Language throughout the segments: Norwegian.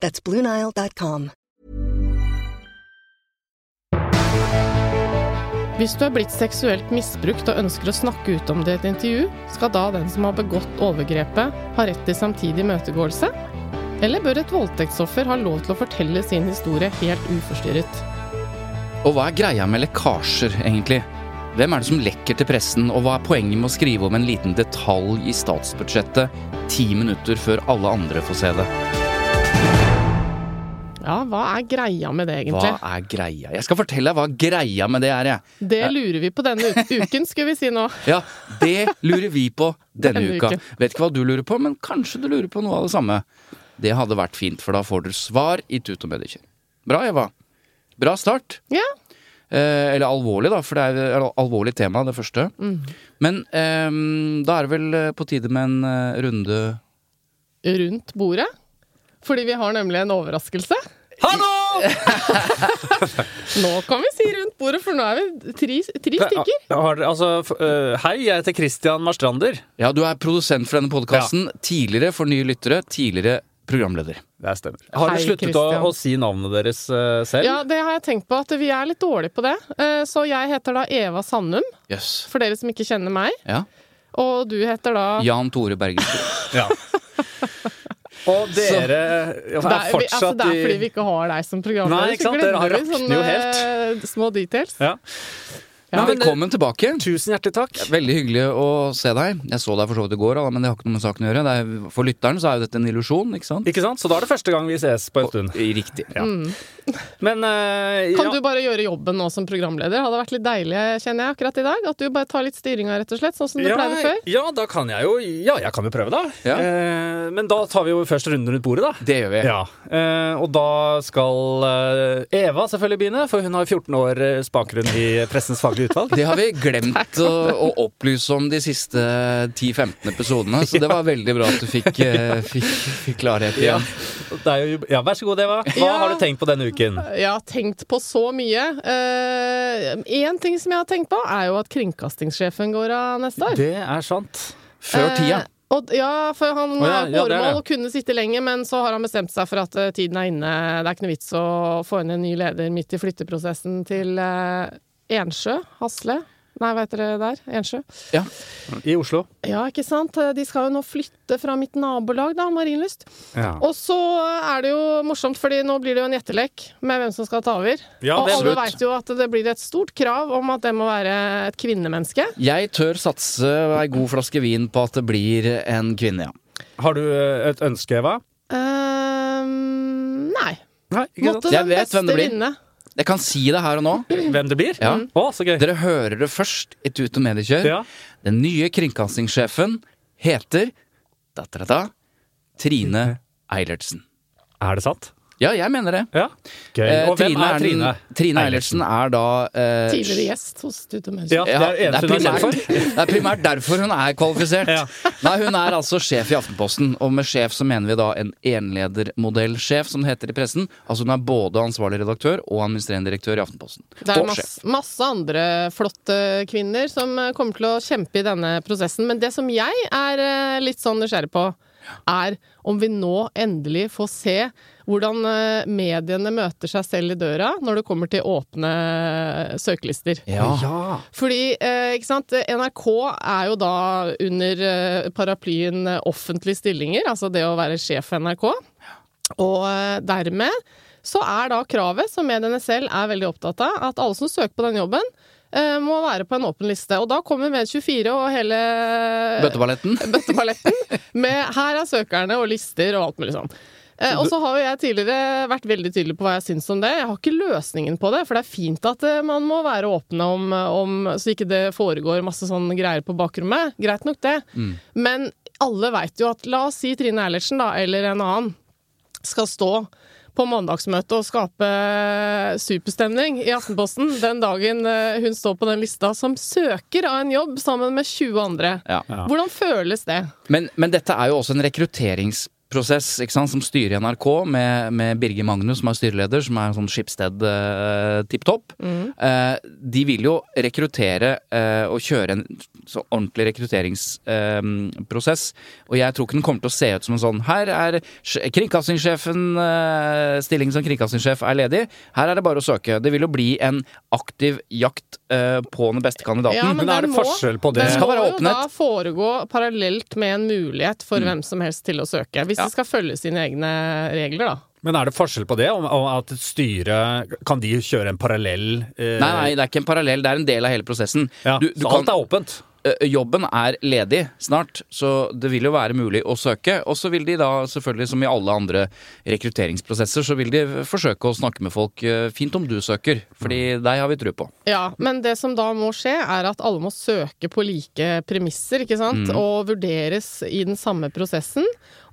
That's BlueNile.com. Hvis du er blitt seksuelt misbrukt og ønsker å snakke ut om det i et intervju, skal da den som har begått overgrepet, ha rett til samtidig imøtegåelse? Eller bør et voldtektsoffer ha lov til å fortelle sin historie helt uforstyrret? Og hva er greia med lekkasjer, egentlig? Hvem er det som lekker til pressen, og hva er poenget med å skrive om en liten detalj i statsbudsjettet ti minutter før alle andre får se det? Ja, hva er greia med det, egentlig? Hva er greia? Jeg skal fortelle deg hva greia med det er, jeg. Det lurer vi på denne uken, skulle vi si nå. Ja, det lurer vi på denne, Denne uka. uken. Vet ikke hva du lurer på, men kanskje du lurer på noe av det samme. Det hadde vært fint, for da får dere svar i Tut og Mediekjør. Bra, Eva. Bra start. Ja. Eh, eller alvorlig, da, for det er et alvorlig tema, det første. Men eh, da er det vel eh, på tide med en eh, runde Rundt bordet. Fordi vi har nemlig en overraskelse. Hallo! Nå kan vi si rundt bordet, for nå er vi tre, tre stykker. Ja, altså, øh, hei, jeg heter Christian Marstrander. Ja, du er produsent for denne podkasten. Tidligere for nye lyttere, tidligere programleder. Det stemmer. Har dere sluttet å, å si navnet deres uh, selv? Ja, det har jeg tenkt på, at vi er litt dårlige på det. Uh, Så jeg heter da Eva Sandum, Yes. for dere som ikke kjenner meg. Ja. Og du heter da Jan Tore Bergensen. Ja. Og dere er det er, altså, fortsatt det er fordi vi ikke har deg som programleder. Nei, ikke så sant? Dere har sånne, jo sånne, eh, små details. ja. Ja, Men velkommen tilbake. Tusen hjertelig takk. Veldig hyggelig å se deg. Jeg så deg for så vidt i går, men det har ikke noe med saken å gjøre. Det er, for lytteren så er jo dette en illusjon, ikke sant? Ikke sant? Så da er det første gang vi ses på en stund. Riktig. Ja. Men øh, Kan ja. du bare gjøre jobben nå som programleder? Hadde vært litt deilig, kjenner jeg, akkurat i dag. At du bare tar litt styringa, rett og slett, sånn som du ja, pleide før. ja, da kan jeg jo Ja, jeg kan jo prøve, da. Ja. Uh, men da tar vi jo først runden rundt bordet, da. Det gjør vi. Ja, Uh, og da skal Eva selvfølgelig begynne, for hun har 14 år eh, bakgrunn i Pressens faglige utvalg. Det har vi glemt å, å opplyse om de siste 10-15 episodene, så det var veldig bra at du fikk, fikk, fikk klarhet Ja, igjen. det er jo, ja, vær så god, Eva. Hva Ja. har du tenkt på denne uken? Jeg har tenkt på så mye. Én ting som jeg har tenkt på, er jo at kringkastingssjefen går av neste år. Det er sant. Før tida. Uh, og, ja, for han oh, ja, ja, kunne sitte lenge, men så har han bestemt seg for at uh, tiden er inne. Det er ikke noe vits å få inn en ny leder midt i flytteprosessen til eh, Ensjø? Hasle? Nei, hva heter det der? Ensjø? Ja. I Oslo. Ja, ikke sant? De skal jo nå flytte fra mitt nabolag, da, Marienlyst. Ja. Og så er det jo morsomt, fordi nå blir det jo en gjettelek med hvem som skal ta over. Ja, og er alle veit jo at det blir et stort krav om at det må være et kvinnemenneske. Jeg tør satse ei god flaske vin på at det blir en kvinne, ja. Har du eh, et ønske, Eva? Um, nei. Nei, ikke Måtte Jeg den vet beste hvem det blir. vinne. Jeg kan si det her og nå. Hvem det blir? Ja. Å, så gøy. Dere hører det først i Tut og Mediekjør. Ja. Den nye kringkastingssjefen heter da, da, da, Trine Eilertsen. Er det sant? Ja, jeg mener det. Ja. Eh, Og hvem er Trine? Trine Eilertsen er da eh, Tidligere gjest hos Tute Mønster. Ja, det Ja, er det er primært, det er primært derfor hun er kvalifisert. Ja. Nei, Hun er altså sjef i Aftenposten, og med sjef så mener vi da en enledermodellsjef, som det heter i pressen. Altså Hun er både ansvarlig redaktør og administrerende direktør i Aftenposten. Det er masse, masse andre flotte kvinner som eh, kommer til å kjempe i denne prosessen. Men det som jeg er eh, litt sånn nysgjerrig på, er om vi nå endelig får se hvordan eh, mediene møter seg selv i døra når det kommer til åpne søkelister. Ja. Ja. Fordi, eh, ikke sant, NRK er jo da under eh, paraplyen offentlige stillinger, altså det å være sjef for NRK. Og dermed så er da kravet, som mediene selv er veldig opptatt av, at alle som søker på den jobben, eh, må være på en åpen liste. Og da kommer Med24 og hele Bøtteballetten. bøtteballetten med 'her er søkerne' og lister og alt mulig sånn. Eh, og så har jo jeg tidligere vært veldig tydelig på hva jeg syns om det. Jeg har ikke løsningen på det, for det er fint at eh, man må være åpne om, om så ikke det foregår masse sånn greier på bakrommet. Greit nok det. Men alle veit jo at la oss si Trine Eilertsen, da, eller en annen, skal stå på mandagsmøtet og skape superstemning i Aftenposten den dagen eh, hun står på den lista som søker av en jobb sammen med 20 andre. Ja. Hvordan føles det? Men, men dette er jo også en rekrutteringsprosess ikke sant, som styrer i NRK, med, med Birger Magnus, som er styreleder, som er en sånn Schibsted uh, tipp topp. Eh, de vil jo rekruttere eh, og kjøre en så ordentlig rekrutteringsprosess. og jeg tror ikke den kommer til å se ut som en sånn Her er kringkastingssjefen, uh, stillingen som kringkastingssjef er ledig. Her er det bare å søke. Det vil jo bli en aktiv jakt eh, på den beste kandidaten. Ja, Men er den må, forskjell på det? Den Det skal må jo da foregå parallelt med en mulighet for hvem som helst til å søke. Hvis Ja. de skal følge sine egne regler, da. Men er det forskjell på det? Om, om at et styre Kan de kjøre en parallell eh, Nei, nei, det er ikke en parallell. Det er en del av hele prosessen. Ja, Du- du så kan- alt er åpent? Ø, Jobben er ledig snart, så det vil jo være mulig å søke. Og så vil de da, selvfølgelig som i alle andre rekrutteringsprosesser, så vil de forsøke å snakke med folk. Fint om du søker, fordi deg har vi tro på. Ja, men det som da må skje, er at alle må søke på like premisser, ikke sant? Mm. Og vurderes i den samme prosessen.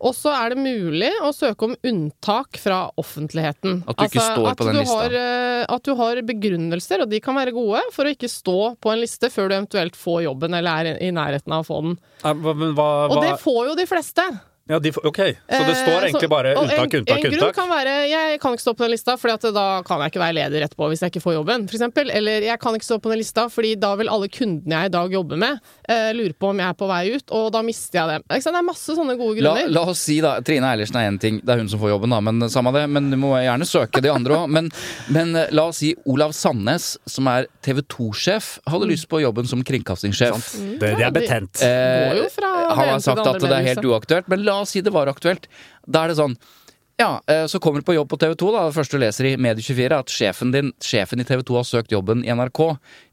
Og så er det mulig å søke om unntak fra offentligheten. At du ikke står på den lista. Har, eh, at du har begrunnelser, og de kan være gode, for å ikke stå på en liste før du eventuelt får jobben eller er i nærheten av å få den. Nei, hva- Men hva, Og det får jo de fleste. Ja, de, OK, så det står Eh, egentlig så- bare unntak, unntak, unntak, en grunn kan være jeg kan ikke stå på den lista, fordi da kan jeg ikke være leder etterpå hvis jeg ikke får jobben, for eksempel. Eller jeg kan ikke stå på den lista, fordi da vil alle kundene jeg i dag jobber med, eh, lure på om jeg er på vei ut, og da mister jeg dem. Det er masse sånne gode grunner. la oss si da, Trine Eilertsen er én ting, det er hun som får jobben, da, men samme det. Men du må gjerne søke de andre òg. Men, men eh, la oss si Olav Sandnes, som er TV 2-sjef, hadde lyst på jobben som kringkastingssjef. Det, det er betent. Eh, Går jo fra det han har sagt at det er helt uaktuelt, men la oss si det var aktuelt. Da er det sånn ja, eh, så kommer du på jobb på TV 2. da, Det første du leser i Medie24, er at sjefen din, sjefen i TV 2 har søkt jobben i NRK.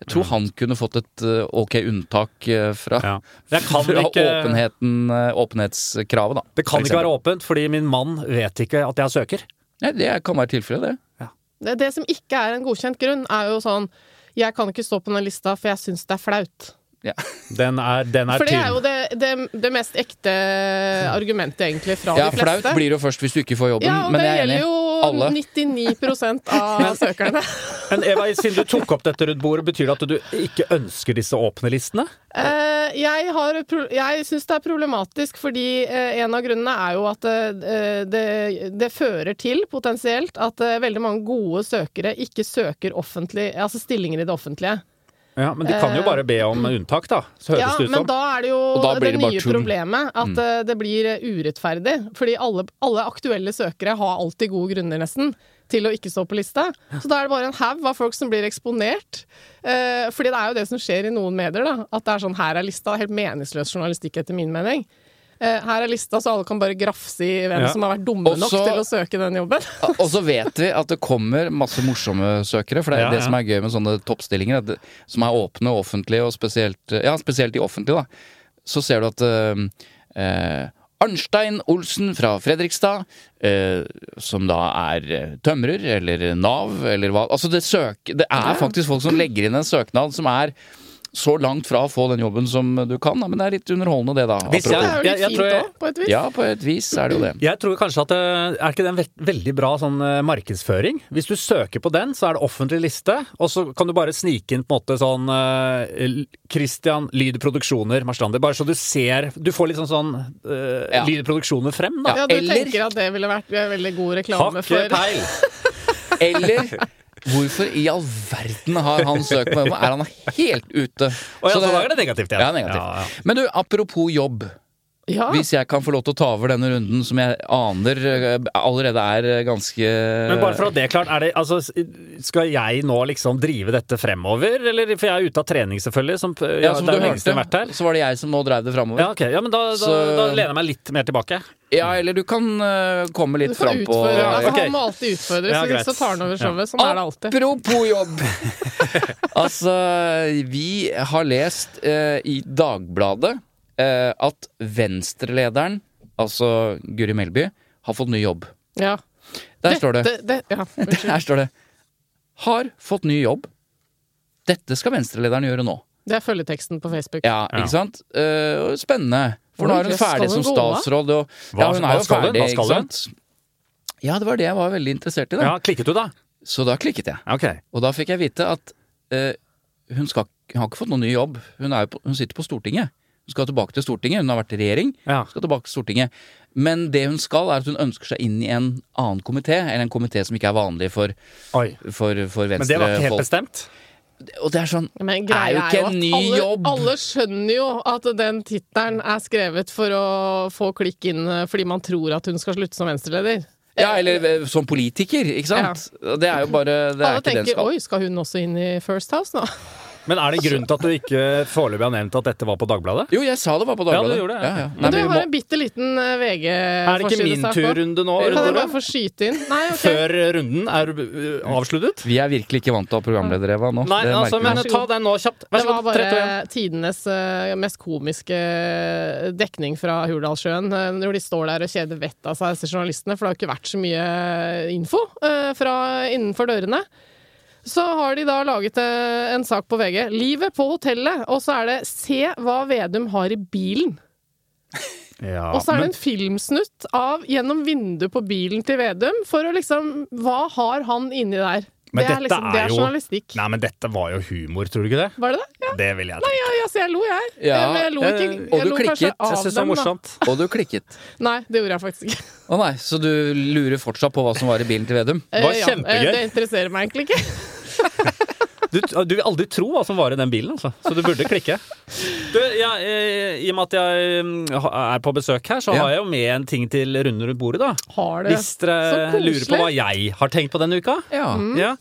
Jeg tror han kunne fått et eh, ok unntak eh, fra, Ja. Fra ikke- åpenheten, åpenhetskravet, da. Det kan for ikke være åpent, fordi min mann vet ikke at jeg søker. Nei, det kan være tilfellet, det. Det, det som ikke er en godkjent grunn, er jo sånn jeg kan ikke stå på den lista, for jeg syns det er flaut. Ja. Den er, den er For det er jo det, det, det mest ekte argumentet, egentlig, fra Ja, de fleste. flaut blir det jo først hvis du ikke får jobben, Ja, og men det jeg er enig. jo Alle. 99% av søkerne. Men Eva, siden du tok opp dette rundt bordet, betyr det at du ikke ønsker disse åpne listene? Eh, jeg har, jeg syns det er problematisk, fordi eh, en av grunnene er jo at eh, det, det fører til, potensielt, at eh, veldig mange gode søkere ikke søker offentlig, altså stillinger i det offentlige. Ja, Men de kan jo bare be om unntak, da. Så høres Ja, det ut men da er det jo det, det nye. Problemet at mm. det blir eh, urettferdig. Fordi alle, alle aktuelle søkere har alltid gode grunner, nesten, til å ikke stå på lista. Så da er det bare en haug av folk som blir eksponert. Eh, fordi det er jo det som skjer i noen medier, da. At det er sånn her er lista. Helt meningsløs journalistikk, etter min mening. Eh, her er lista, så alle kan bare grafse i hvem Ja. som har vært dumme nok Også- til å søke den jobben. Og så vet vi at det kommer masse morsomme søkere, for det er Ja, det ja. som er gøy med sånne toppstillinger, det, som er åpne og offentlige, og spesielt, ja, spesielt i offentlig, da. Så ser du at eh, eh, Arnstein Olsen fra Fredrikstad, eh, som da er eh, tømrer eller Nav eller hva Altså, det, søk, det er faktisk folk som legger inn en søknad som er så langt fra å få den jobben som du kan, da. Men det er litt underholdende, det, da. Hvis Det er jo litt jeg fint tror jeg- òg, på et vis. Ja, på et vis er det jo det. Jeg tror kanskje at det, Er ikke det en ve veldig bra sånn eh, markedsføring? Hvis du søker på den, så er det offentlig liste, og så kan du bare snike inn på en måte sånn eh, Christian Lyd Produksjoner Marstrander. Bare så du ser Du får litt sånn sånn uh, Ja. Lyd Produksjoner frem, da. Ja, du eller- tenker at det ville vært eh, veldig god reklame for for peil! Eller hvorfor i all verden har han søkt på? Er han helt ute? Og ja, Så så da er det negativt igjen. Ja, negativt. Ja, ja. Men du, apropos jobb. Ja. Hvis jeg kan få lov til å ta over denne runden som jeg aner eh, allerede er eh, ganske Men bare for at det er klart, er det, altså, skal jeg nå liksom drive dette fremover? Eller, for jeg er ute av trening, selvfølgelig. Som, ja, ja, som du hørte, her. så var det jeg som nå drev det fremover. Ja, okay. Ja, men da, da, Så- da lener jeg meg litt mer tilbake. Ja, eller du kan uh, komme litt får fram på utfordre. Altså, okay. Han må alltid utfordres, Ja, så tar han over showet. Sånn er det alltid. Apropos jobb! altså, vi har lest uh, i Dagbladet eh, at Venstre-lederen, altså Guri Melby, har fått ny jobb. Ja. Der står det. det, det- ja. Der står det. Har fått ny jobb. Dette skal Venstre-lederen gjøre nå. Det er følgeteksten på Facebook. Ja, Ja. sant? Uh, spennende. For nå er hun ferdig som statsråd, og Hva- ja, hun er jo ferdig, Hva skal ikke hun? sant? Ja, det var det jeg var veldig interessert i, da. Ja, Klikket du, da? Så da klikket jeg. Okay. Og da fikk jeg vite at uh, hun, skal, hun har ikke fått noen ny jobb. Hun, er jo på, hun sitter på Stortinget. Hun skal tilbake til Stortinget. Hun har vært i regjering. Ja. Skal tilbake til Stortinget. Men det hun skal, er at hun ønsker seg inn i en annen komité. Eller en komité som ikke er vanlig for, for, for, for Men det var ikke helt venstrefolk. bestemt? Og det er sånn Men Det er jo ikke at en ny alle, jobb. Alle skjønner jo at den tittelen er skrevet for å få klikk inn eh, fordi man tror at hun skal slutte som venstreleder. Ja, eller eh, som politiker, ikke sant? Og Det er jo bare Det er Alle ikke tenker skal. oi, skal hun også inn i First House nå? Men er det en grunn til at du ikke foreløpig har nevnt at dette var på Dagbladet? Jo, jeg sa det var på Dagbladet. Ja, du gjorde det, ja. Ja. Men du har må- en bitte liten VG-forside. Er det ikke min turrunde nå? Kan jeg bare få skyte inn? Nei, okay. Før runden er uh, avsluttet? Vi er virkelig ikke vant til å ha programleder, Eva, nå. Nei, Det altså, men vi. ta den nå kjapt. Vær Det så var god. 3, 2, 1. bare tidenes eh, mest komiske eh, dekning fra Hurdalssjøen. eh, når de står der og kjeder vettet av seg, journalistene. For det har jo ikke vært så mye info eh, fra innenfor dørene. Så har de da laget eh, en sak på VG. 'Livet på hotellet', og så er det 'Se hva Vedum har i bilen'. Ja, Og så er det men- en filmsnutt av gjennom vinduet på bilen til Vedum, for å liksom Hva har han inni der? Men det er dette liksom, det er er jo- journalistikk. Nei, men dette var jo humor, tror du ikke det? Var det det? Ja. Det vil jeg tenke. Nei, ja, ja, så jeg lo, jeg. Ja, Men jeg lo ikke eh, jeg og du lo klikket. Jeg syns det var var da. morsomt. Og du klikket. Nei, det gjorde jeg faktisk ikke. Å nei, så du lurer fortsatt på hva som var i bilen til Vedum? Det var Eh, ja, kjempegøy. eh, Det interesserer meg egentlig ikke. Du, du vil aldri tro hva som var i den bilen, altså. Så du burde klikke. Du, ja, eh, I og med at jeg mm, er på besøk her, så Ja. har jeg jo med en ting til Runde rundt bordet, da. Har det. Hvis dere Så lurer på hva jeg har tenkt på denne uka. Ja. Ja.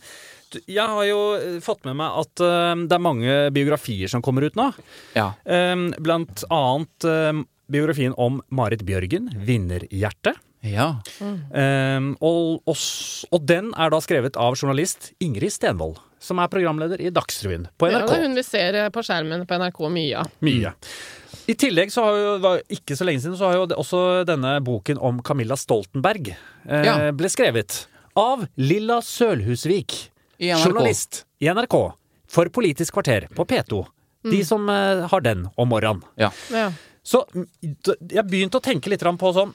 Jeg har jo eh, fått med meg at eh, det er mange biografier som kommer ut nå. ja. Blant annet biografien om Marit Bjørgen, 'Vinnerhjerte'. Ja. Um, og, og, og den er da skrevet av journalist Ingrid Stenvold, som er programleder i Dagsrevyen på Ja, NRK. det er hun vi ser eh, på skjermen på NRK mye av. Mye. I tillegg så har jo, ikke så lenge siden, så har jo også denne boken om Camilla Stoltenberg eh, Ja. ble skrevet av Lilla Sølhusvik, I journalist i NRK, for Politisk kvarter på P2. De som eh, har den om morgenen. ja. Ja. Så mm, jeg begynte å tenke litt på sånn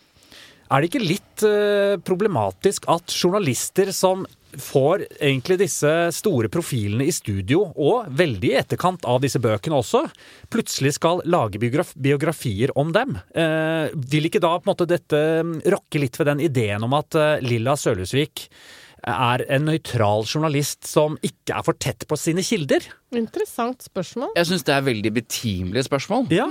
Er det ikke litt eh, problematisk at journalister som får egentlig disse store profilene i studio, og veldig i etterkant av disse bøkene også, plutselig skal lage biograf biografier om dem? Eh, vil ikke da på en måte dette mm, rokke litt ved den ideen om at eh, Lilla Sølhusvik er en nøytral journalist som ikke er for tett på sine kilder? Interessant spørsmål. Jeg syns det er veldig betimelige spørsmål. Ja.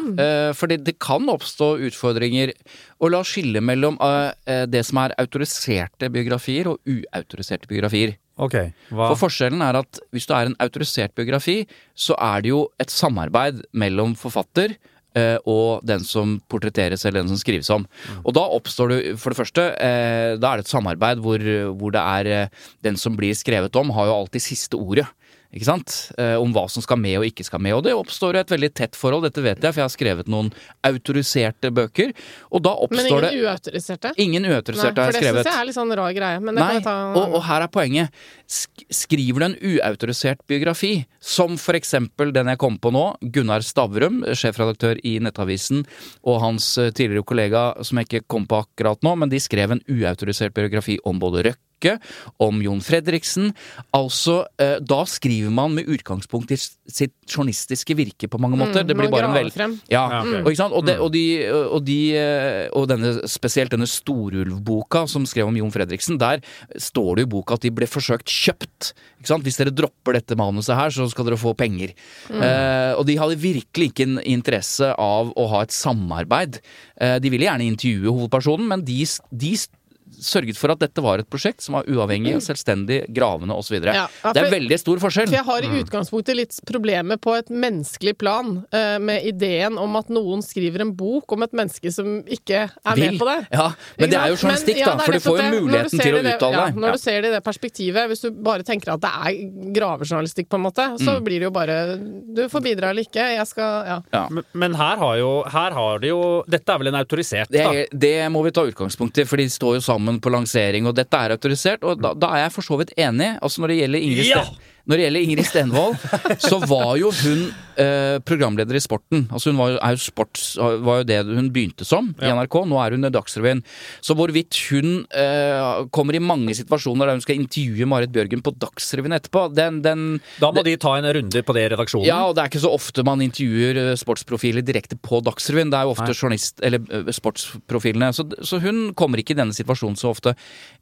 For fordi det kan oppstå utfordringer. Og la oss skille mellom eh, eh, det som er autoriserte biografier og uautoriserte biografier. Okay, hva? For forskjellen er at hvis du er en autorisert biografi, så er det jo et samarbeid mellom forfatter eh, og den som portretteres eller den som skrives om. Og da oppstår det for det første eh, Da er det et samarbeid hvor, hvor det er eh, Den som blir skrevet om, har jo alltid siste ordet. Ikke sant? Eh, om hva som skal med og ikke skal med. Og det oppstår et veldig tett forhold, dette vet jeg, for jeg har skrevet noen autoriserte bøker. Og da oppstår det Men ingen uautoriserte? Ingen uautoriserte har jeg skrevet. For det syns jeg er litt sånn rar greie. Men det Nei, kan vi ta og, og her er poenget. Skriver du en uautorisert biografi, som for eksempel den jeg kom på nå, Gunnar Stavrum, sjefredaktør i Nettavisen, og hans eh, tidligere kollega som jeg ikke kom på akkurat nå, men de skrev en uautorisert biografi om både Røkke Stokke, om Jon Fredriksen. Altså, eh, da skriver man med utgangspunkt i sitt journalistiske virke på mange måter. Mm, det blir bare en vel... frem. Ja, okay. og, ikke sant? Og, de, og, de, og, de, eh, og denne, spesielt denne Storulv-boka som skrev om Jon Fredriksen, der står det i boka at de ble forsøkt kjøpt. Ikke sant? Hvis dere dropper dette manuset her, så skal dere få penger. Eh, og de hadde virkelig ikke en interesse av å ha et samarbeid. Eh, de ville gjerne intervjue hovedpersonen, men de, de sørget for at dette var et prosjekt som var uavhengig, og selvstendig, gravende osv. Ja, ja, det er veldig stor forskjell. For jeg har i utgangspunktet litt problemer på et menneskelig plan uh, med ideen om at noen skriver en bok om et menneske som ikke er Vil. med på det. Ja, men det er jo journalistikk, Men- ja, da, for du får jo det. Muligheten til å det uttale ja, deg. Når Ja. du ser det i det perspektivet, hvis du bare tenker at det er gravejournalistikk, på en måte, så Mm. blir det jo bare Du får bidra eller ikke. Jeg skal Ja. Ja. Men, men her har jo Her har de jo Dette er vel en autorisert, da? Det, det må vi ta utgangspunkt i, for de står jo sammen på lansering, og dette er autorisert. Og da, da er jeg for så vidt enig. Altså Når det gjelder Ingrid, Ja! Sten, når det gjelder Ingrid Stenvold, så var jo hun eh, programleder i Sporten. Altså Hun var jo, jo sports, var jo det hun begynte som i NRK. Nå er hun i Dagsrevyen. Så hvorvidt hun eh, kommer i mange situasjoner der hun skal intervjue Marit Bjørgen på Dagsrevyen etterpå, den, den Da må de ta en runde på det i redaksjonen. ja, og det er ikke så ofte man intervjuer eh, sportsprofiler direkte på Dagsrevyen. Det er jo ofte journalist, eller eh, sportsprofilene. Så, så hun kommer ikke i denne situasjonen så ofte.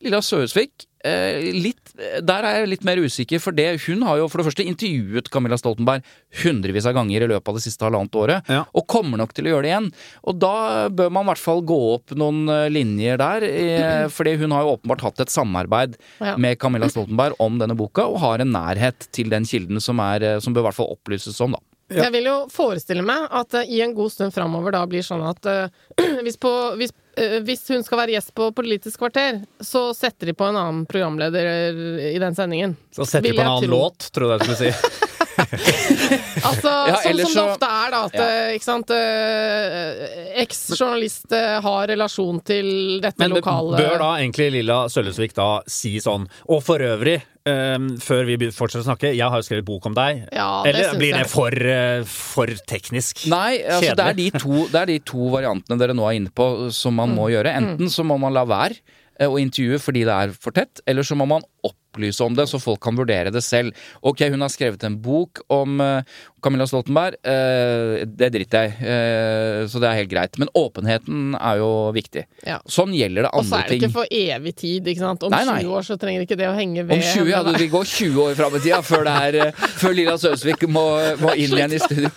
Lilla Søhusvik, litt, der er jeg litt mer usikker, for det, hun har jo for det første intervjuet Camilla Stoltenberg hundrevis av ganger i løpet av det siste halvannet året, Ja. og kommer nok til å gjøre det igjen. Og da bør man i hvert fall gå opp noen eh, linjer der, eh, fordi hun har jo åpenbart hatt et samarbeid Ja. med Camilla Stoltenberg om denne boka, og har en nærhet til den kilden som, er, eh, som bør i hvert fall opplyses om, da. Jeg vil jo forestille meg at det i en god stund framover da blir sånn at eh, hvis, på, hvis, eh, hvis hun skal være gjest på Politisk kvarter, så setter de på en annen programleder i den sendingen. Så setter de på en annen tro. låt, tror jeg du skulle si. Altså, Ja, sånn som som det ofte er, da. At Ja. eh, ikke sant eh, Eks-journalist eh, har relasjon til dette Men lokale bør da egentlig Lilla Sølvesvik da si sånn Og for øvrig, eh, før vi fortsetter å snakke, jeg har jo skrevet bok om deg. Ja, Eller det blir det for, uh, for teknisk? Nei, altså det er, de to, det er de to variantene dere nå er inne på som man må gjøre. Enten så må man la være å intervjue fordi det er for tett, eller så må man opplyse om det så folk kan vurdere det selv. Ok, hun har skrevet en bok om eh, Camilla Stoltenberg. eh, det driter jeg i, eh, så det er helt greit. Men åpenheten er jo viktig. Ja. Sånn gjelder det andre ting. Og så er det ting. ikke for evig tid, ikke sant. Om Nei, nei. 20 år så trenger ikke det å henge ved Om 20, ja, det gå 20 år fram i tida før, det er, eh, før Lilla Søsvik må, må inn igjen i studio.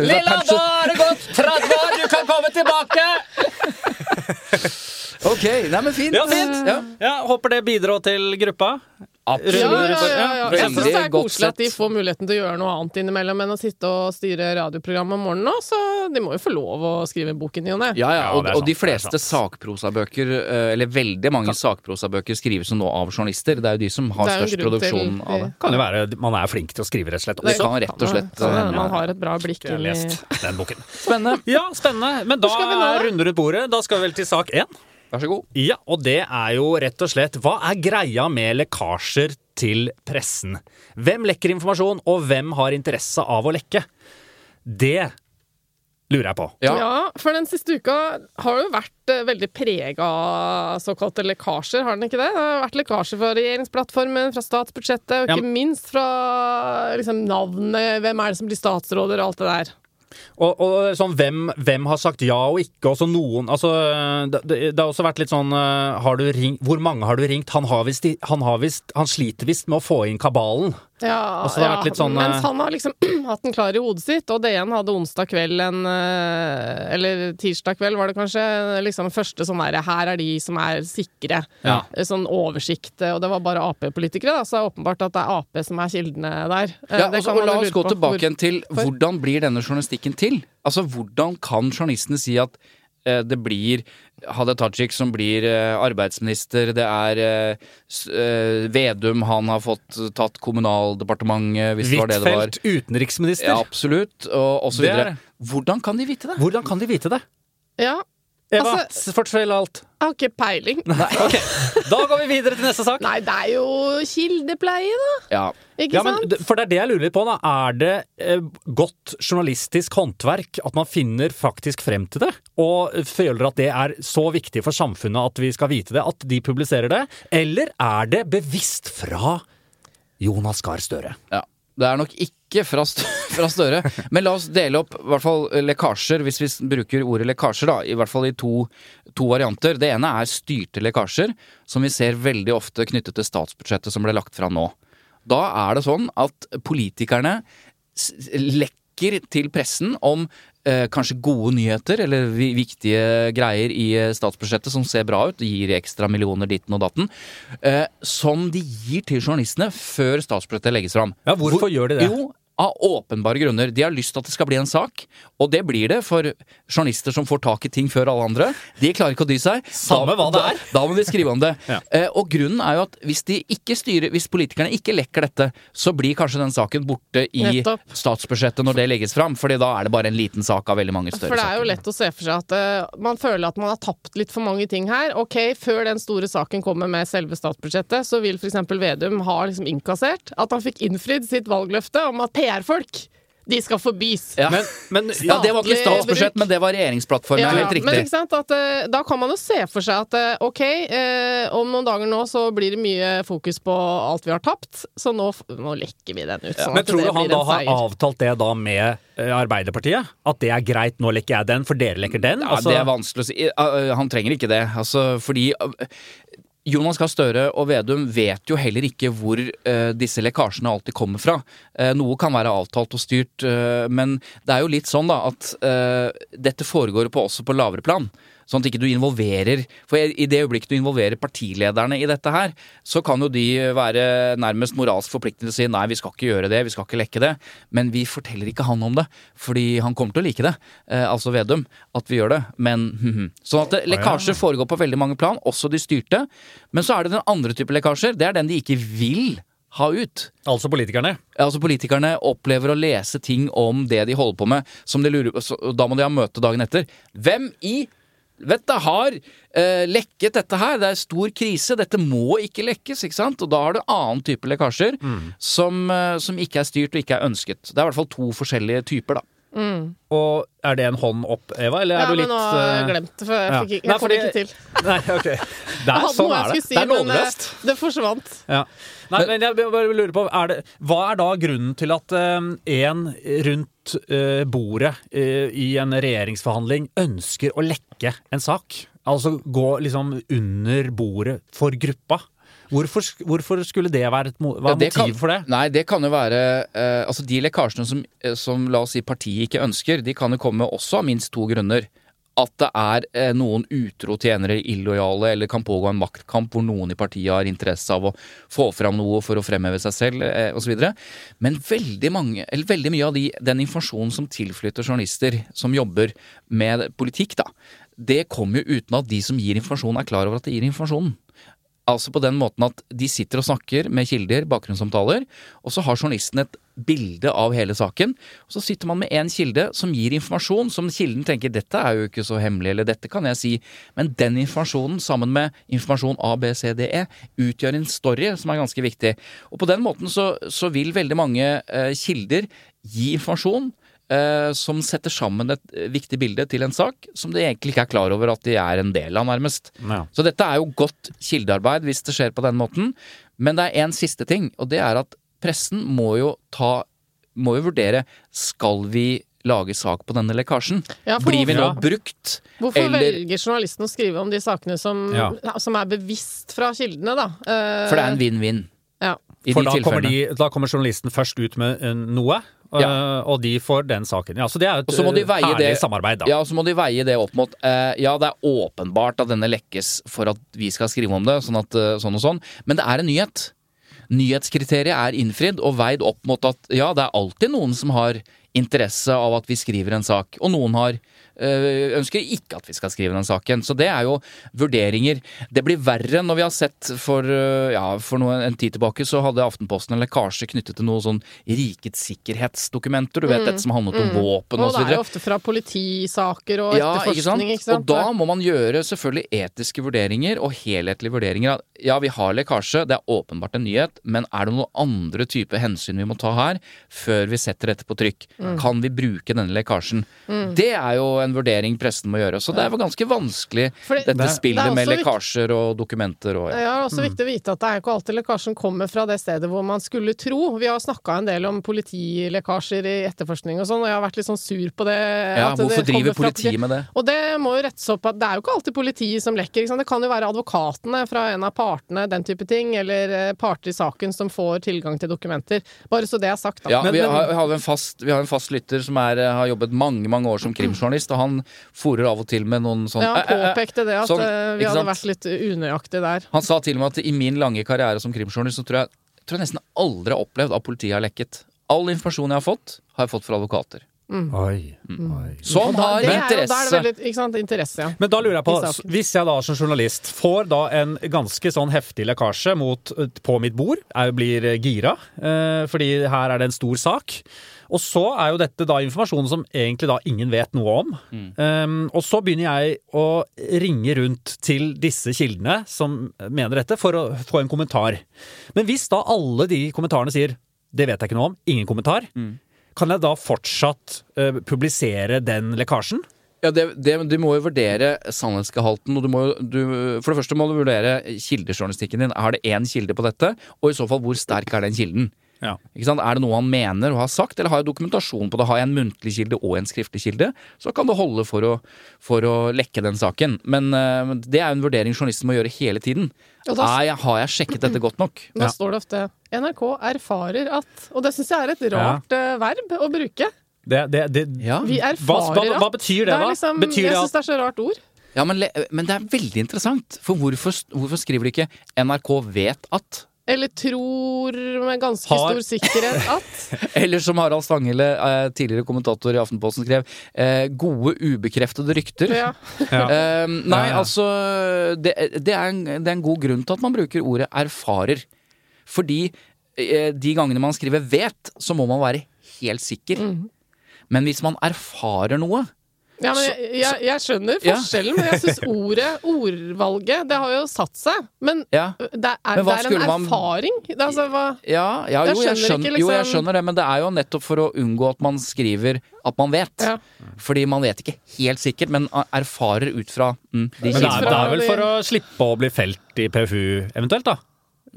Lilla, da har det gått 30 år, du kan komme tilbake! Ok, nei, men fint. Ja, fint. Ja. Ja, Håper det bidrar til gruppa. Absolutt. ja, ja, ja, ja. Jeg syns det er koselig at de får muligheten til å gjøre noe annet innimellom enn å sitte og styre radioprogram om morgenen nå, så de må jo få lov å skrive boken i og ne. Ja, ja, Ja, og, og de fleste sakprosabøker, eh, eller veldig mange sakprosabøker, skrives jo nå av journalister. Det er jo de som har størst produksjon til- av det. Kan jo være man er flink til å skrive, rett og slett. Det kan rett og slett Sånn, hende. man har et bra blikk lest den boken. Spennende. Ja, spennende. Men da runder er runden rundt bordet. Da skal vi vel til sak én. Vær så god. Ja, og det er jo rett og slett Hva er greia med lekkasjer til pressen? Hvem lekker informasjon, og hvem har interesse av å lekke? Det lurer jeg på. Ja. Ja, for den siste uka har jo vært eh, veldig prega av såkalte lekkasjer, har den ikke det? Det har vært lekkasjer fra regjeringsplattformen, fra statsbudsjettet, og Ja. ikke minst fra liksom, navnet, hvem er det som blir statsråder, og alt det der. Og, og sånn, hvem, hvem har sagt ja og ikke? Også noen altså, det, det har også vært litt sånn eh, ring, Hvor mange har du ringt? Han, har vist, han, har vist, han sliter visst med å få inn kabalen. Ja, Altså, det har vært litt sånn, Mens eh, han har liksom hatt den klar i hodet sitt, og DN hadde onsdag kveld en eh, Eller tirsdag kveld, var det kanskje, liksom første sånn derre Her er de som er sikre. Ja. Eh, Sånn oversikt. Og det var bare Ap-politikere, da, så det er åpenbart at det er Ap som er kildene der. Ja, det altså, kan og La oss gå tilbake igjen til hvordan blir denne journalistikken til? Altså, Hvordan kan journalistene si at det blir Hadia Tajik som blir eh, arbeidsminister, det er eh, eh, Vedum, han har fått tatt Kommunaldepartementet, hvis det var det det var. Huitfeldt, utenriksminister. Ja, absolutt, og, og så er videre. Hvordan kan de vite det? Hvordan kan de vite det? Ja. Eva, Altså- fortell alt. Jeg har ikke peiling. Ok, Da går vi videre til neste sak. Nei, det er jo kildepleie, da. Ja. Ikke Ja, sant? Men, for det er det jeg lurer litt på. da. Er det eh, godt journalistisk håndverk at man finner faktisk frem til det? Og føler at det er så viktig for samfunnet at vi skal vite det, at de publiserer det? Eller er det bevisst fra Jonas Gahr Støre? Ja. Det er nok ikke fra, fra Støre. Men la oss dele opp i hvert fall lekkasjer, hvis vi bruker ordet lekkasjer, da. I hvert fall i to, to varianter. Det ene er styrte lekkasjer, som vi ser veldig ofte knyttet til statsbudsjettet som ble lagt fra nå. Da er det sånn at politikerne lekker til pressen om eh, kanskje gode nyheter eller viktige greier i eh, statsbudsjettet som ser bra ut, gir ekstra millioner ditten og datten, eh, som de gir til journalistene før statsbudsjettet legges fram. Ja, hvorfor gjør de det? Jo, av åpenbare grunner. De har lyst til at det skal bli en sak, og det blir det for journalister som får tak i ting før alle andre. De klarer ikke å dy seg. Samme Da- hva det er. Da, da må de skrive om det. Ja. eh, og grunnen er jo at hvis de ikke styrer, hvis politikerne ikke lekker dette, så blir kanskje den saken borte i Nettopp. statsbudsjettet når det legges fram, fordi da er det bare en liten sak av veldig mange større saker. For det er jo saker. lett å se for seg at uh, man føler at man har tapt litt for mange ting her. Ok, før den store saken kommer med selve statsbudsjettet, så vil f.eks. Vedum ha liksom innkassert at han fikk innfridd sitt valgløfte om at PR-folk, de skal forbys. Ja. Men, men ja, det var ikke statsbudsjett, men det var regjeringsplattformen. Ja, helt Men riktig. ikke sant, at, eh, da kan man jo se for seg at eh, ok, eh, om noen dager nå så blir det mye fokus på alt vi har tapt, så nå, nå lekker vi den ut. Sånn Men at tror det du han da har avtalt det da med eh, Arbeiderpartiet? At det er greit, nå lekker jeg den, for dere lekker den? Ja, Altså- Det er vanskelig å si. Han trenger ikke det. Altså, fordi Jonas Gahr Støre og Vedum vet jo heller ikke hvor uh, disse lekkasjene alltid kommer fra. Uh, noe kan være avtalt og styrt, uh, men det er jo litt sånn da at dette foregår på, også på lavere plan. Sånn at ikke du involverer For i det øyeblikket du involverer partilederne i dette her, så kan jo de være nærmest moralsk forpliktet til å si nei, vi skal ikke gjøre det, vi skal ikke lekke det. Men vi forteller ikke han om det, fordi han kommer til å like det. Eh, altså Vedum. At vi gjør det. Men hm, Sånn at lekkasjer foregår på veldig mange plan, også de styrte. Men så er det den andre type lekkasjer. Det er den de ikke vil ha ut. Altså politikerne? Altså Politikerne opplever å lese ting om det de holder på med, som de lurer på, Da må de ha møte dagen etter. Hvem i Vet du, har eh, lekket dette her. Det er stor krise. Dette må ikke lekkes. ikke sant? Og da har du annen type lekkasjer som, eh, som ikke er styrt og ikke er ønsket. Det er i hvert fall to forskjellige typer, da. Og er det en hånd opp, Eva, eller er Ja, du men nå har jeg eh, glemt det, for jeg, ja. fikk, ikke- Nei, jeg kom ikke til. Nei, ok. Det er, sånn er det. si, det er men eh, lovløst. det forsvant. Ja. Nei, men jeg bare lurer på, er det, hva er da grunnen til at én en rundt eh, bordet eh, i en regjeringsforhandling ønsker å lekke en sak? Altså gå liksom under bordet for gruppa? Hvorfor, hvorfor skulle det være et mo Ja, motiv kan- for det? Nei, det kan jo være eh, Altså, de lekkasjene som, eh, som la oss si partiet ikke ønsker, de kan jo komme også av minst to grunner. At det er eh, noen utro tjenere, illojale, eller kan pågå en maktkamp hvor noen i partiet har interesse av å få fram noe for å fremheve seg selv, eh, osv. Men veldig, mange, veldig mye av de, den informasjonen som tilflytter journalister som jobber med politikk, da, det kommer jo uten at de som gir informasjon, er klar over at de gir informasjonen. Altså på den måten at de sitter og snakker med kilder, bakgrunnssamtaler, og så har journalisten et bilde av hele saken. Og så sitter man med én kilde som gir informasjon som kilden tenker dette er jo ikke så hemmelig, eller dette kan jeg si. Men den informasjonen sammen med informasjon A, B, C, D, E utgjør en story som er ganske viktig. Og på den måten så, så vil veldig mange eh, kilder gi informasjon eh, som setter sammen et eh, viktig bilde til en sak som de egentlig ikke er klar over at de er en del av, nærmest. Ja. Så dette er jo godt kildearbeid hvis det skjer på den måten. Men det er en siste ting, og det er at pressen må jo ta Må jo vurdere Skal vi lage sak på denne lekkasjen? Ja, for Blir vi nå ja. brukt? Hvorfor Eller- velger journalisten å skrive om de sakene som, Ja. som er bevisst fra kildene, da? Uh... For det er en vinn-vinn ja. i For de da kommer, de, da kommer journalisten først ut med eh, noe, eh, og de får den saken. Ja, så det er jo Og så må de et herlig det- samarbeid, da. Ja, så må de veie det opp mot uh, Ja, det er åpenbart at denne lekkes for at vi skal skrive om det, sånn, at, sånn og sånn, men det er en nyhet. Nyhetskriteriet er innfridd og veid opp mot at ja, det er alltid noen som har interesse av at vi skriver en sak. Og noen har ønsker ikke at vi skal skrive den saken. Så det er jo vurderinger. Det blir verre når vi har sett for, øh, ja, for noe, en tid tilbake så hadde Aftenposten en lekkasje knyttet til noe sånn rikets sikkerhetsdokumenter. Du vet dette som handlet om våpen Og og så det er jo ofte fra politisaker og Ja, ikke sant? etterforskning, ikke sant? Og da må man gjøre selvfølgelig etiske vurderinger og helhetlige vurderinger. Ja, vi har lekkasje, det er åpenbart en nyhet, men er det noen andre type hensyn vi må ta her før vi setter dette på trykk? Mm. Kan vi bruke denne lekkasjen? Det er jo en vurdering pressen må gjøre. Så det er vel ganske vanskelig, Fordi, dette det spillet spillet med lekkasjer og dokumenter og ja. Ja, det er også viktig å vite at det er ikke alltid lekkasjen kommer fra det stedet hvor man skulle tro. Vi har snakka en del om politilekkasjer i etterforskning og sånn, og jeg har vært litt sånn sur på det. Ja, at det hvorfor driver politiet med det? Og det må jo rettes opp at det er jo ikke alltid politiet som lekker. Ikke sant? Det kan jo være advokatene fra en av partene, den type ting, eller eh, parter i saken som får tilgang til dokumenter. Bare så det er sagt, da. Ja, Men- vi, har, vi, har en fast, vi har en fast lytter som er, har jobbet mange mange år som krimjournalist, og han forer av og til med noen sånn Ja, han «Æ, æ, æ». påpekte det, at Sånn, eh, vi hadde vært litt unøyaktige der. Han sa til og med at i min lange karriere som krimjournalist så tror jeg, tror jeg nesten aldri har opplevd at politiet har lekket. All informasjon jeg har fått, har jeg fått fra advokater. Oi, oi. Som har Det er, jo- da er det veldig, ikke sant, interesse, ja. Men da lurer jeg på, hvis jeg da som journalist får da en ganske sånn heftig lekkasje mot, på mitt bord, jeg blir gira, eh, fordi her er det en stor sak, og så er jo dette da informasjon som egentlig da ingen vet noe om. Um, og så begynner jeg å ringe rundt til disse kildene som mener dette, for å få en kommentar. Men hvis da alle de kommentarene sier 'det vet jeg ikke noe om', ingen kommentar, kan jeg da fortsatt uh, publisere den lekkasjen? Ja, det, det, Du må jo vurdere sannhetsgehalten. og du må du, For det første må du vurdere kildejournalistikken din. Er det én kilde på dette? Og i så fall, hvor sterk er den kilden? Ja. Ikke sant? Er det noe han mener og har sagt, eller har jeg dokumentasjon på det? Har jeg en muntlig kilde og en skriftlig kilde, så kan det holde for å, for å lekke den saken. Men uh, det er jo en vurdering journalisten må gjøre hele tiden. Og da- Er jeg, har jeg sjekket dette godt nok? Da står det ofte 'NRK erfarer at' Og det syns jeg er et rart eh, verb å bruke. Det, det, det, Ja, Vi erfarer hva, hva hva betyr det, da? liksom, betyr jeg det syns det er så rart ord. ja men, men det er veldig interessant. For hvorfor, hvorfor skriver de ikke 'NRK vet at'? Eller tror med ganske Har- stor sikkerhet at. Eller som Harald Stanghelle, eh, tidligere kommentator i Aftenposten, skrev, eh, 'gode ubekreftede rykter'. Ja. ja. Eh, nei, altså det, det, er en, det er en god grunn til at man bruker ordet 'erfarer'. Fordi de gangene man skriver 'vet', så må man være helt sikker. Mm. Men hvis man erfarer noe Ja, men jeg, jeg, jeg skjønner Ja. forskjellen, men jeg syns ordet, ordvalget, det har jo satt seg. Men Ja, det er, Men det er en erfaring. Det er altså, hva, ja, ja jo, jeg skjønner skjønner, ikke, jo, jeg liksom- skjønner det, men det er jo nettopp for å unngå at man skriver at man vet. Ja. Fordi man vet ikke helt sikkert, men erfarer ut fra mm, de Men det er, det er vel for å slippe å bli felt i PFU eventuelt, da?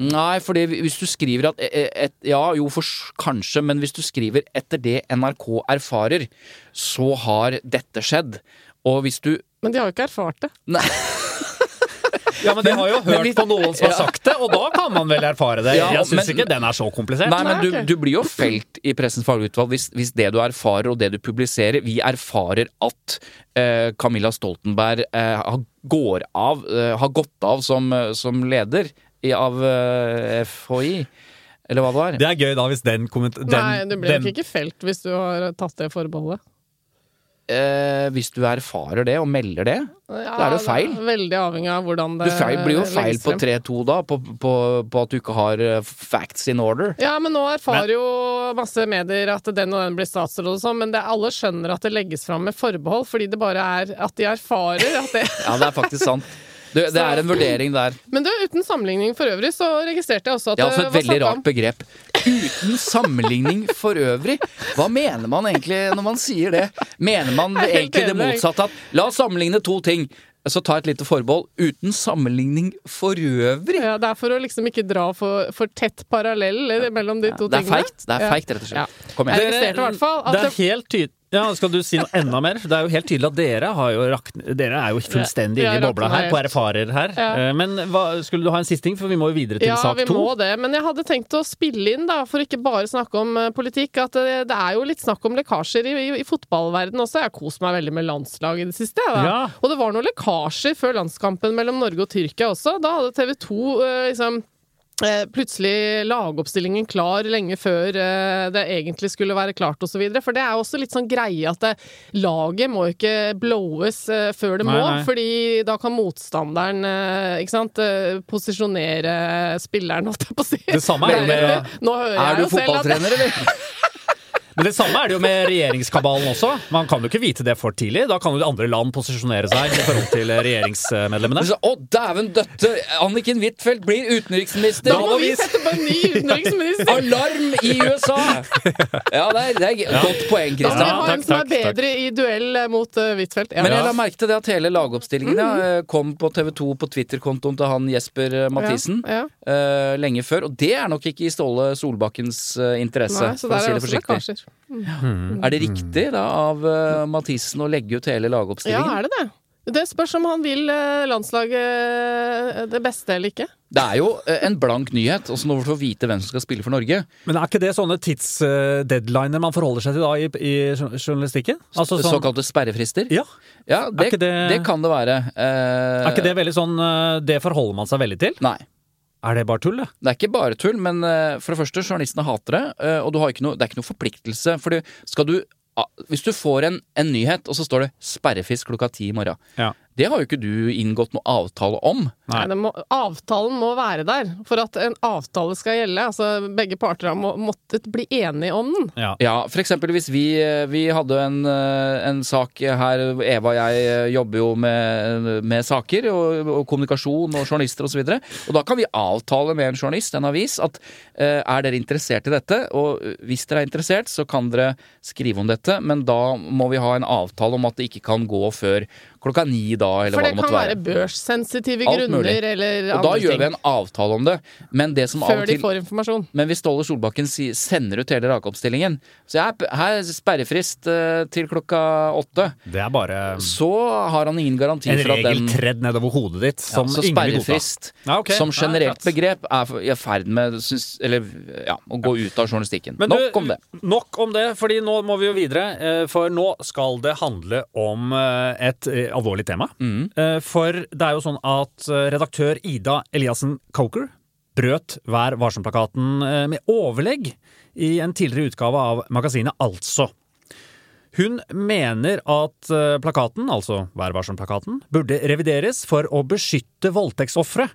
Nei, fordi hvis du skriver at et, et, Ja, jo, for kanskje, men hvis du skriver 'etter det NRK erfarer', så har dette skjedd. Og hvis du men de har jo ikke erfart det. Nei, Ja, men de har jo hørt på noen som har sagt det, og da kan man vel erfare det. Ja, Jeg syns ikke den er så komplisert. nei men du, du blir jo felt i Pressens fagutvalg hvis, hvis det du erfarer og det du publiserer Vi erfarer at uh, Camilla Stoltenberg uh, har- går av, uh, har gått av som, som leder av eh, FHI. Eller hva det var. Det er gøy da hvis den kommentaren Nei, du blir den, nok ikke felt hvis du har tatt det forbeholdet. Eh, hvis du erfarer det og melder det, Ja, Da er det jo feil. Det veldig avhengig av hvordan Du det feil, blir jo feil på 3-2 da, på, på, på at du ikke har eh, facts in order. Ja, men nå erfarer jo masse medier at den og den blir statsråd og sånn, men det, alle skjønner at det legges fram med forbehold, fordi det bare er at de erfarer at det Ja, det er faktisk sant. Du, det er en vurdering der. Men du, uten sammenligning for øvrig, så registrerte jeg også at Det er også et veldig rart begrep. Uten sammenligning for øvrig. Hva mener man egentlig når man sier det? Mener man egentlig det motsatte? At la oss sammenligne to ting. Så ta et lite forbehold. Uten sammenligning for øvrig. ja, Det er for å liksom ikke dra for, for tett parallell mellom de to Det tingene. det er feigt, rett og Ja. slett. Kom igjen. Det, i hvert fall at det er helt tydelig ja, Skal du si noe enda mer? Det er jo helt tydelig at dere har jo rakn... Dere er jo fullstendig inne i bobla her, på erfarer her. Ja. Eh, Men hva, skulle du ha en siste ting, for vi må jo videre til Ja, sak vi må det. Men jeg hadde tenkt å spille inn, da, for ikke bare snakke om eh, politikk, at det, det er jo litt snakk om lekkasjer i, i, i fotballverden også. Jeg har kost meg veldig med landslaget i det siste. Ja. Og det var noen lekkasjer før landskampen mellom Norge og Tyrkia også. Da hadde TV 2 eh, liksom eh, plutselig lagoppstillingen klar lenge før eh, det egentlig skulle være klart osv. For det er også litt sånn greie at det, laget må ikke blowes eh, før det Nei, må, nei. fordi da kan motstanderen eh, ikke sant, eh, posisjonere spilleren, holdt jeg på å si. Det samme er jo med- Nå hører Er jeg du jo selv at fotballtrener, eller? Men det samme er det jo med regjeringskabalen også. Man kan jo ikke vite det for tidlig. Da kan jo de andre land posisjonere seg i forhold til regjeringsmedlemmene. Så, Å, dæven døtte! Anniken Huitfeldt blir utenriksminister! Da må vi sette på en ny utenriksminister! Alarm i USA! Ja, det er, det er et godt poeng, Kristian. Da må vi ha takk, en som er bedre takk. i duell eh, mot uh, Huitfeldt. Ja. Men jeg la merke til det at hele lagoppstillingen Mm. eh, kom på TV2 på Twitter-kontoen til han Jesper eh, Mathisen Ja, uh, lenge før. Og det er nok ikke i Ståle Solbakkens uh, interesse, Nei, så for å der si det også lekkasjer. Er det riktig da av uh, Mathisen å legge ut hele lagoppstillingen? Ja, er det det? Det spørs om han vil eh, landslaget eh, det beste eller ikke. Det er jo en blank nyhet, også når vi får vite hvem som skal spille for Norge. Men er ikke det sånne tidsdeadliner man forholder seg til da i, i journalistikken? Altså sånn, Såkalte sperrefrister. ja. Ja, det, det- det kan det være. Eh, Er ikke det veldig sånn Det forholder man seg veldig til? Nei. Er det bare tull, det? Det er ikke bare tull, men eh, for det første, journalistene hater det. eh, og du har ikke noe, det er ikke noe forpliktelse. For skal du ah, Hvis du får en, en nyhet, og så står det 'sperrefisk klokka ti i morgen', Ja. Det har jo ikke du inngått noe avtale om. Nei. Nei må, avtalen må være der for at en avtale skal gjelde. Altså, begge parter har må, måttet bli enige om den. Ja. Ja, for eksempel hvis vi, vi hadde en, eh, en sak her Eva og jeg eh, jobber jo med, med saker og, og kommunikasjon og journalister osv. Og, så videre, og da kan vi avtale med en journalist, en avis, at eh, er dere interessert i dette? Og hvis dere er interessert, så kan dere skrive om dette, men da må vi ha en avtale om at det ikke kan gå før klokka ni da, eller hva det måtte være. For det kan være børssensitive grunner grunner andre eller Og da gjør vi en avtale om det. Men det som av Før de får informasjon. men hvis Ståle Solbakken si- sender ut hele rakeoppstillingen Så jeg, er- her er sperrefrist eh, til klokka åtte. Det er bare Så har han ingen garanti for at den En regel tredd nedover hodet ditt ja, som Så ingen vil godta. sperrefrist Ja, okay. som generelt greit. begrep er i ferd med synes, Eller ja, å gå ut av journalistikken. Men Nok du, om det. Nok om det, fordi nå må vi jo videre. eh, For nå skal det handle om eh, et alvorlig tema. Mm. Eh, For det er jo sånn at eh, redaktør Ida Eliassen Coker brøt Vær varsom-plakaten eh, med overlegg i en tidligere utgave av magasinet Altså. Hun mener at plakaten, altså Vær varsom-plakaten, burde revideres for å beskytte voldtektsofre.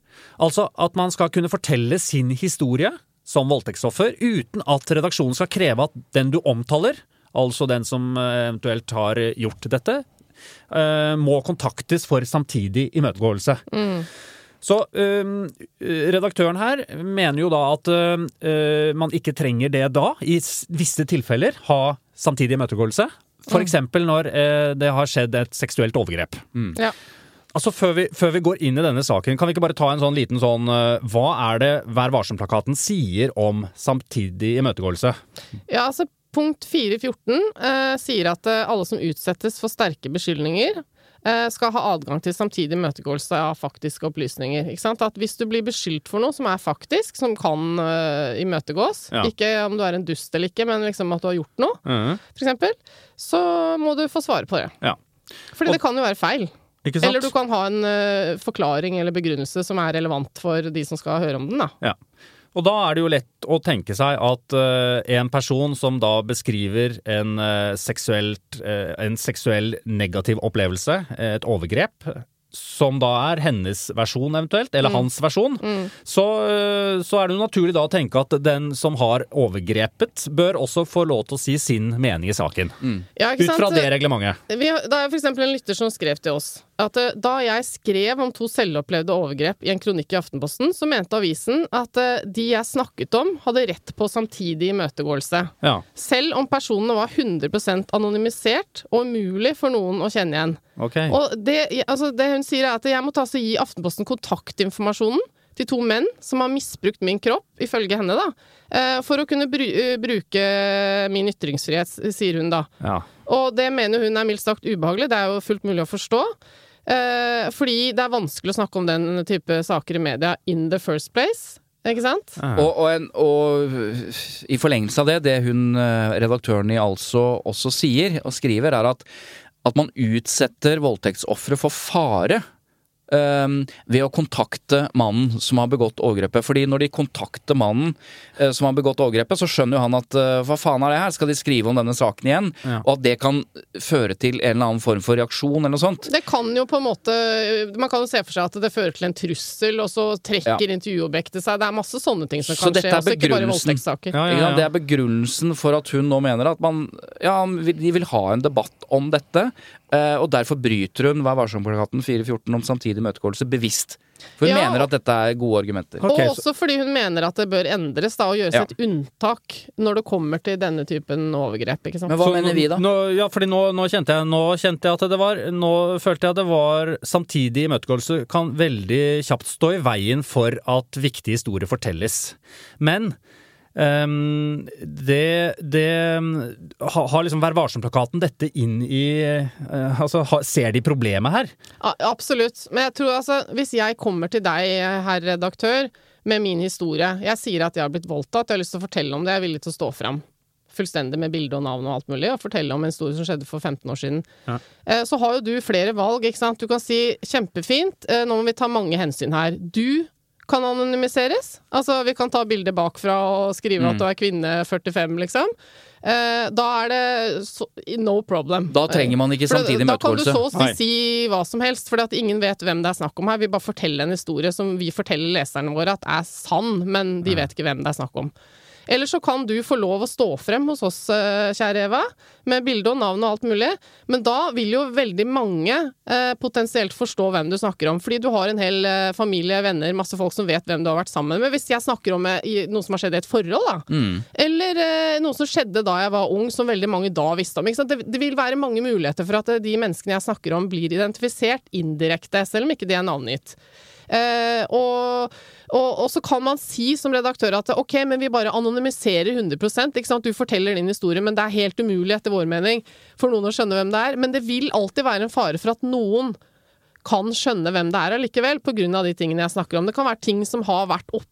Altså at man skal kunne fortelle sin historie som voldtektsoffer uten at redaksjonen skal kreve at den du omtaler, altså den som eventuelt har gjort dette, må kontaktes for samtidig imøtegåelse. Så øhm, redaktøren her mener jo da at øh, man ikke trenger det da, i visse tilfeller, ha samtidig imøtegåelse. For eksempel når øh, det har skjedd et seksuelt overgrep. Ja. Altså før vi, før vi går inn i denne saken, kan vi ikke bare ta en sånn liten sånn øh, Hva er det Vær varsom-plakaten sier om samtidig imøtegåelse? Ja, altså Punkt 4.14 eh, sier at eh, alle som utsettes for sterke beskyldninger, eh, skal ha adgang til samtidig imøtegåelse av faktiske opplysninger. At hvis du blir beskyldt for noe som er faktisk, som kan eh, imøtegås, Ja. ikke om du er en dust eller ikke, men liksom at du har gjort noe, for eksempel, så må du få svare på det. Ja. Fordi Og- det kan jo være feil. Eller du kan ha en uh, forklaring eller begrunnelse som er relevant for de som skal høre om den. da. Ja. Og da er det jo lett å tenke seg at uh, en person som da beskriver en, uh, seksuelt, uh, en seksuell negativ opplevelse, et overgrep, som da er hennes versjon eventuelt, eller hans versjon, så, eh, så er det jo naturlig da å tenke at den som har overgrepet, bør også få lov til å si sin mening i saken. Ja, ikke Ut fra det reglementet. Vi, har- det er for eksempel en lytter som skrev til oss at eh, da jeg skrev om to selvopplevde overgrep i en kronikk i Aftenposten, så mente avisen at eh, de jeg snakket om, hadde rett på samtidig imøtegåelse. Ja, Selv om personene var 100% anonymisert og umulig for noen å kjenne igjen. Okay. Og det, altså det hun sier er at jeg måtte altså gi Aftenposten kontaktinformasjonen til to menn som har misbrukt min kropp, ifølge henne, da, eh, for å kunne bru bruke min ytringsfrihet, sier hun da. Ja. Og det mener hun er mildt sagt ubehagelig, det er jo fullt mulig å forstå. Eh, fordi det er vanskelig å snakke om den type saker i media in the first place. Ikke sant? Og, og, en, og i forlengelse av det, det hun eh, redaktøren i Altså også sier og skriver, er at, at man utsetter voldtektsofre for fare ved å kontakte mannen som har begått overgrepet. Fordi når de kontakter mannen eh, som har begått overgrepet, så skjønner jo han at eh, hva faen er det her, skal de skrive om denne saken igjen? Ja. Og at det kan føre til en eller annen form for reaksjon eller noe sånt. Det kan jo på en måte Man kan jo se for seg at det fører til en trussel, og så trekker Ja. intervjuobjektet seg. Det er masse sånne ting som Så kan skje, også ikke bare voldtektssaker. Ja, ja. Det er begrunnelsen for at hun nå mener at man Ja, de vil ha en debatt om dette. Eh, Og derfor bryter hun Vær varsom-plakaten 414 om samtidig imøtegåelse bevisst. For hun Ja. mener at dette er gode argumenter. Og så- også fordi hun mener at det bør endres da, og gjøres Ja. et unntak når det kommer til denne typen overgrep. Ikke sant? Men hva Så mener vi, da? Nå, ja, fordi nå, nå, kjente jeg, nå kjente jeg at det var Nå følte jeg at det var samtidig imøtegåelse kan veldig kjapt stå i veien for at viktige historier fortelles. Men ehm, det, det ha- Har liksom Vær varsom-plakaten dette inn i uh, Altså, ha, ser de problemet her? Ja, absolutt. Men jeg tror altså, hvis jeg kommer til deg, herr redaktør, med min historie Jeg sier at jeg har blitt voldtatt, jeg har lyst til å fortelle om det, jeg er villig til å stå fram. Fullstendig med bilde og navn og alt mulig, og fortelle om en historie som skjedde for 15 år siden. Ja. Eh, Så har jo du flere valg, ikke sant. Du kan si kjempefint, eh, nå må vi ta mange hensyn her. Du kan anonymiseres. Altså, vi kan ta bildet bakfra og skrive Mm. at du er kvinne 45, liksom. Eh, Da er det so, no problem. Da trenger man ikke samtidig møtegåelse. Da kan du så å si si hva som helst, for ingen vet hvem det er snakk om her. Vi bare forteller en historie som vi forteller leserne våre at er sann, men de vet ikke hvem det er snakk om. Eller så kan du få lov å stå frem hos oss, eh, kjære Eva, med bilde og navn og alt mulig. Men da vil jo veldig mange eh, potensielt forstå hvem du snakker om. Fordi du har en hel eh, familie, venner, masse folk som vet hvem du har vært sammen med. Hvis jeg snakker om noe som har skjedd i et forhold, da. Mm. Eller noe som skjedde da jeg var ung, som veldig mange da visste om. Det, det vil være mange muligheter for at de menneskene jeg snakker om, blir identifisert indirekte, selv om ikke de er navngitt. Eh, og, og, og så kan man si som redaktør at ok, men vi bare anonymiserer 100 ikke sant? Du forteller din historie, men det er helt umulig etter vår mening for noen å skjønne hvem det er. Men det vil alltid være en fare for at noen kan skjønne hvem det er allikevel, av de tingene jeg snakker om. Det kan være ting som har vært oppe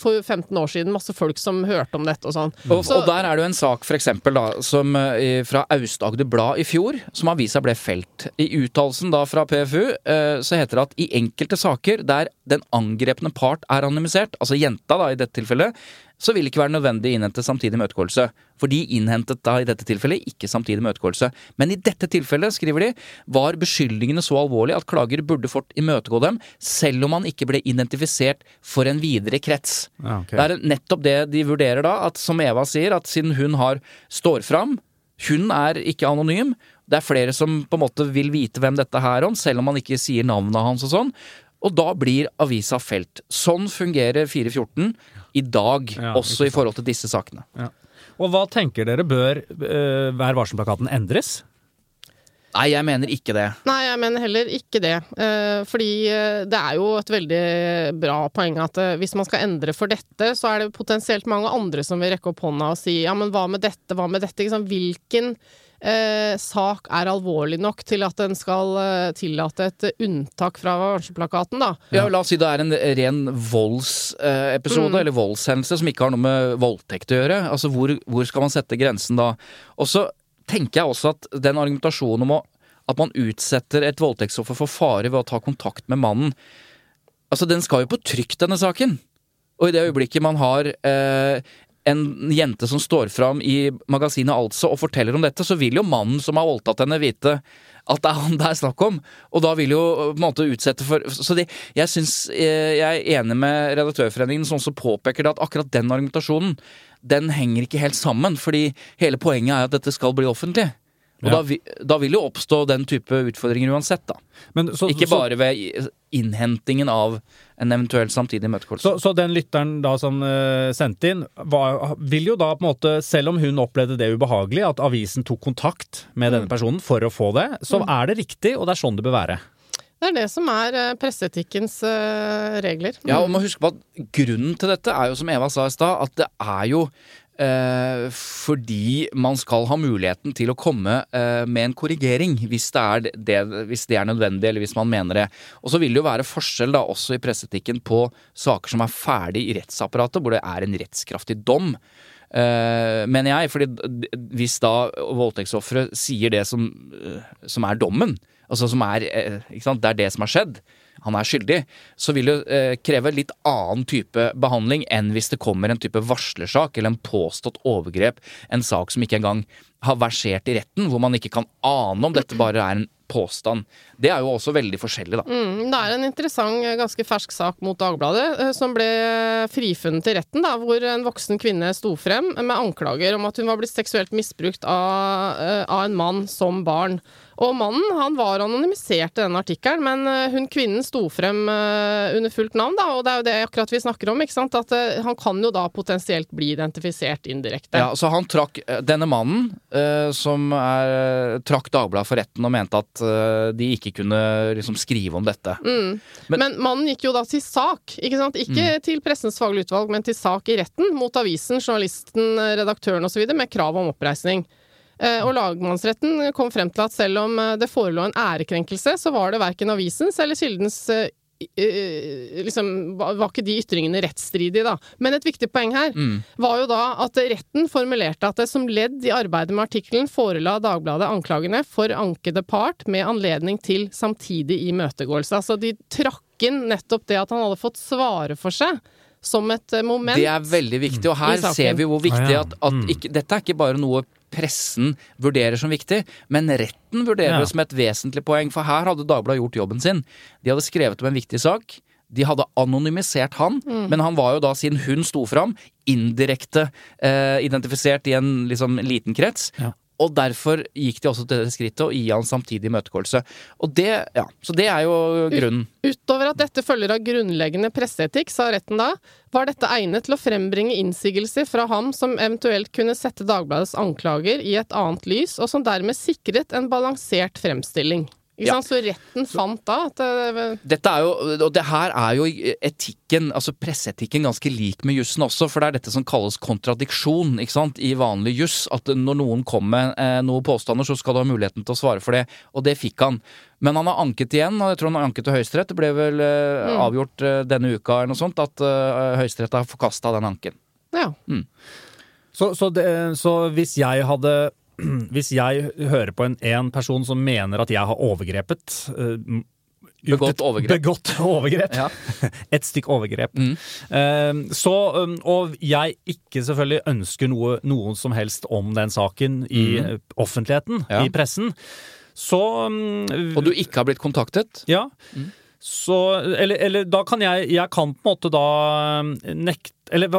for 15 år siden, masse folk som hørte om dette og sånn. Og, og der er det jo en sak for eksempel da, som, eh, fra Aust-Agder Blad i fjor, som avisa ble felt. I uttalelsen da fra PFU eh, så heter det at i enkelte saker der den angrepne part er anonymisert, altså jenta da i dette tilfellet, så vil det ikke være nødvendig å innhente samtidig imøtegåelse. For de innhentet da i dette tilfellet ikke samtidig imøtegåelse. Men i dette tilfellet, skriver de, var beskyldningene så alvorlige at klager burde fått imøtegå dem, selv om han ikke ble identifisert for en videre krets. Ja, ok. Det er nettopp det de vurderer da, at som Eva sier, at siden hun har står fram, hun er ikke anonym, det er flere som på en måte vil vite hvem dette her om, selv om man ikke sier navnet hans og sånn. Og da blir avisa felt. Sånn fungerer 414 i dag, Ja, også i forhold til disse sakene. Og hva tenker dere bør uh, Vær varsom-plakaten endres? Nei, jeg mener ikke det. Nei, jeg mener heller ikke det. Eh, fordi eh, det er jo et veldig bra poeng at hvis man skal endre for dette, så er det potensielt mange andre som vil rekke opp hånda og si ja, men hva med dette, hva med dette? Ikke sant? Hvilken eh, sak er alvorlig nok til at den skal eh, tillate et unntak fra varselplakaten, da? Ja, la oss si det er en ren voldsepisode, Mm. eller voldshendelse, som ikke har noe med voldtekt å gjøre. Altså, hvor, hvor skal man sette grensen da? Og så tenker jeg også at den argumentasjonen om å, at man utsetter et voldtektsoffer for fare ved å ta kontakt med mannen Altså, den skal jo på trykk, denne saken. Og i det øyeblikket man har eh, en jente som står fram i magasinet Altså og forteller om dette, så vil jo mannen som har voldtatt henne, vite at det er han det er snakk om. Og da vil jo på en måte utsette for Så de, jeg syns eh, Jeg er enig med Redaktørforeningen som også påpeker det, at akkurat den argumentasjonen, den henger ikke helt sammen. Fordi hele poenget er at dette skal bli offentlig. Og Ja. da, da vil jo oppstå den type utfordringer uansett, da. Men så, Ikke så- bare ved innhentingen av en eventuell samtidig møtekort. Så, så den lytteren da som uh, sendte inn, var, vil jo da på en måte, selv om hun opplevde det ubehagelig, at avisen tok kontakt med Mm. denne personen for å få det, så er det riktig, og det er sånn det bør være. Det er det som er eh, presseetikkens eh, regler. Ja, og må huske på at grunnen til dette er jo, som Eva sa i stad, at det er jo eh, fordi man skal ha muligheten til å komme eh, med en korrigering hvis det, det, hvis det er nødvendig, eller hvis man mener det. Og så vil det jo være forskjell da også i presseetikken på saker som er ferdig i rettsapparatet, hvor det er en rettskraftig dom. Eh, mener jeg, fordi hvis da voldtektsofferet sier det som, eh, som er dommen, altså som er eh, ikke sant, Det er det som har skjedd. han er skyldig, så vil det kreve litt annen type behandling enn hvis det kommer en type varslersak eller en påstått overgrep, en sak som ikke engang har versert i retten, hvor man ikke kan ane om dette bare er en påstand. Det er jo også veldig forskjellig, da. Mm, det er en interessant, ganske fersk sak mot Dagbladet, eh, som ble frifunnet i retten, da, hvor en voksen kvinne sto frem med anklager om at hun var blitt seksuelt misbrukt av, eh, av en mann som barn. Og mannen han var anonymisert i denne artikkelen, men eh, hun kvinnen sto frem eh, under fullt navn, da, og det er jo det akkurat vi snakker om, ikke sant? at eh, han kan jo da potensielt bli identifisert indirekte. Ja, så han trakk Denne mannen som er, trakk Dagbladet for retten og mente at de ikke kunne liksom skrive om dette. Mm. Men- Men, mannen gikk jo da til sak, ikke sant? Ikke til Pressens faglige utvalg, men til sak i retten mot avisen, journalisten, redaktøren osv. med krav om oppreisning. Eh, Og lagmannsretten kom frem til at selv om eh, det forelå en ærekrenkelse, så var det verken avisens eller kildens eh, liksom, var ikke de ytringene rettsstridige, da. Men et viktig poeng her var jo da at retten formulerte at det som ledd i arbeidet med artikkelen forela Dagbladet anklagene for ankede part med anledning til samtidig imøtegåelse. Altså de trakk inn nettopp det at han hadde fått svare for seg som et moment. Det er veldig viktig, og her ser vi hvor viktig at, at ikke, dette er ikke bare noe pressen vurderer som viktig, men retten vurderer Ja. det som et vesentlig poeng. For her hadde Dagbladet gjort jobben sin. De hadde skrevet om en viktig sak. De hadde anonymisert han, Mm. men han var jo da, siden hun sto fram, indirekte eh, identifisert i en liksom liten krets. Ja. Og derfor gikk de også til det skrittet å gi han samtidig imøtekåelse. Ja, så det er jo grunnen. Utover at dette følger av grunnleggende presseetikk, sa retten da, var dette egnet til å frembringe innsigelser fra ham som eventuelt kunne sette Dagbladets anklager i et annet lys, og som dermed sikret en balansert fremstilling. Ikke Ja. sant? Så retten fant da at det, Dette er jo, og det her er jo etikken, altså presseetikken, ganske lik med jussen også, for det er dette som kalles kontradiksjon ikke sant, i vanlig juss. At når noen kommer med eh, noen påstander, så skal du ha muligheten til å svare for det. Og det fikk han. Men han har anket igjen, og jeg tror han har anket til Høyesterett. Det ble vel eh, avgjort eh, denne uka eller noe sånt, at eh, Høyesterett har forkasta den anken. ja. Så, så, det, så hvis jeg hadde Hvis jeg hører på en, en person som mener at jeg har overgrepet uh, Begått et- overgrep. Begått overgrep. Ja. Et stykk overgrep. Mm. Uh, så, um, og jeg ikke selvfølgelig ønsker noe, noen som helst om den saken i eh, offentligheten, Mm. Ja. i pressen, så um, Og du ikke har blitt kontaktet? Ja. Mm. Så eller, eller da kan jeg Jeg kan på en måte da um, nekte Eller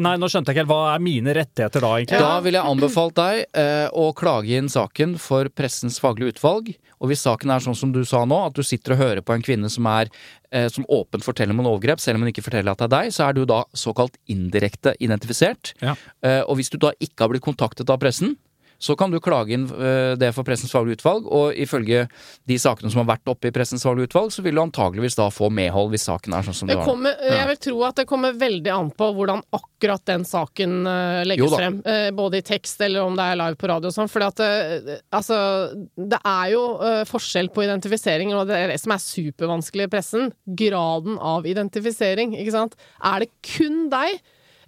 nei, nå skjønte jeg ikke helt. Hva er mine rettigheter da, egentlig? Da ville jeg anbefalt deg eh, å klage inn saken for Pressens faglige utvalg. Og hvis saken er sånn som du sa nå, at du sitter og hører på en kvinne som er eh, som åpent forteller om en overgrep, selv om hun ikke forteller at det er deg, så er du da såkalt indirekte identifisert. Ja. Eh, og hvis du da ikke har blitt kontaktet av pressen, så kan du klage inn eh, det for Pressens faglige utvalg, og ifølge de sakene som har vært oppe i Pressens faglige utvalg, så vil du antageligvis da få medhold hvis saken er sånn som Det det var. kommer, jeg vil tro at det kommer veldig an på hvordan akkurat den saken eh, legges frem. eh, både i tekst eller om det er live på radio og sånn. For altså, det er jo eh, forskjell på identifisering, og det er det som er supervanskelig i pressen. Graden av identifisering, ikke sant. Er det kun deg?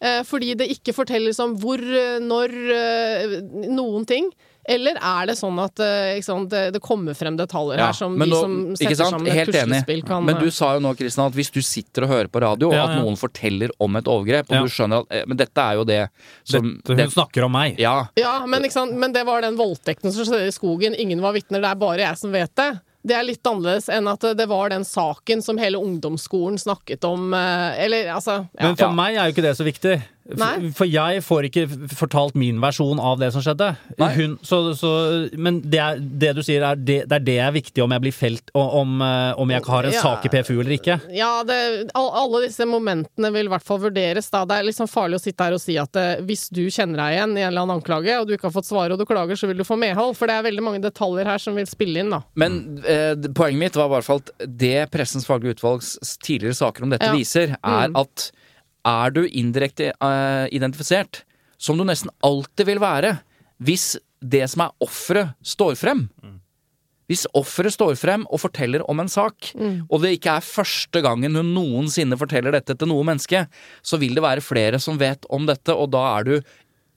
Eh, fordi det ikke fortelles om hvor, eh, når, eh, noen ting. Eller er det sånn at ikke sant, det, kommer frem detaljer Ja, her som de nå- som setter sammen et Helt puslespill kan Men du sa jo nå, Kristian, at hvis du sitter og hører på radio, Ja, at noen forteller om et overgrep, og Ja. du skjønner at Men dette er jo det som Dette, hun snakker om meg. Ja. Ja, men, ikke sant? men det var den voldtekten som skjedde i skogen. Ingen var vitner, det er bare jeg som vet det. Det er litt annerledes enn at det var den saken som hele ungdomsskolen snakket om. eh, Eller altså ja. Men for meg er jo ikke det så viktig. Nei. For jeg får ikke fortalt min versjon av det som skjedde. Hun, så, så, men det, er, det du sier, er det, det er det er viktig om jeg blir felt, om, eh, om jeg har en Ja. sak i PFU eller ikke. Ja, det, alle disse momentene vil i hvert fall vurderes. Da. Det er liksom farlig å sitte her og si at eh, hvis du kjenner deg igjen i en eller annen anklage, og du ikke har fått svaret og du klager, så vil du få medhold. For det er veldig mange detaljer her som vil spille inn, da. Men eh, poenget mitt var i hvert fall at det Pressens faglige utvalgs tidligere saker om dette Ja. viser, er Mm. at er du indirekte uh, identifisert, som du nesten alltid vil være, hvis det som er offeret, står frem. Hvis offeret står frem og forteller om en sak, og det ikke er første gangen hun noensinne forteller dette til noe menneske, så vil det være flere som vet om dette, og da er du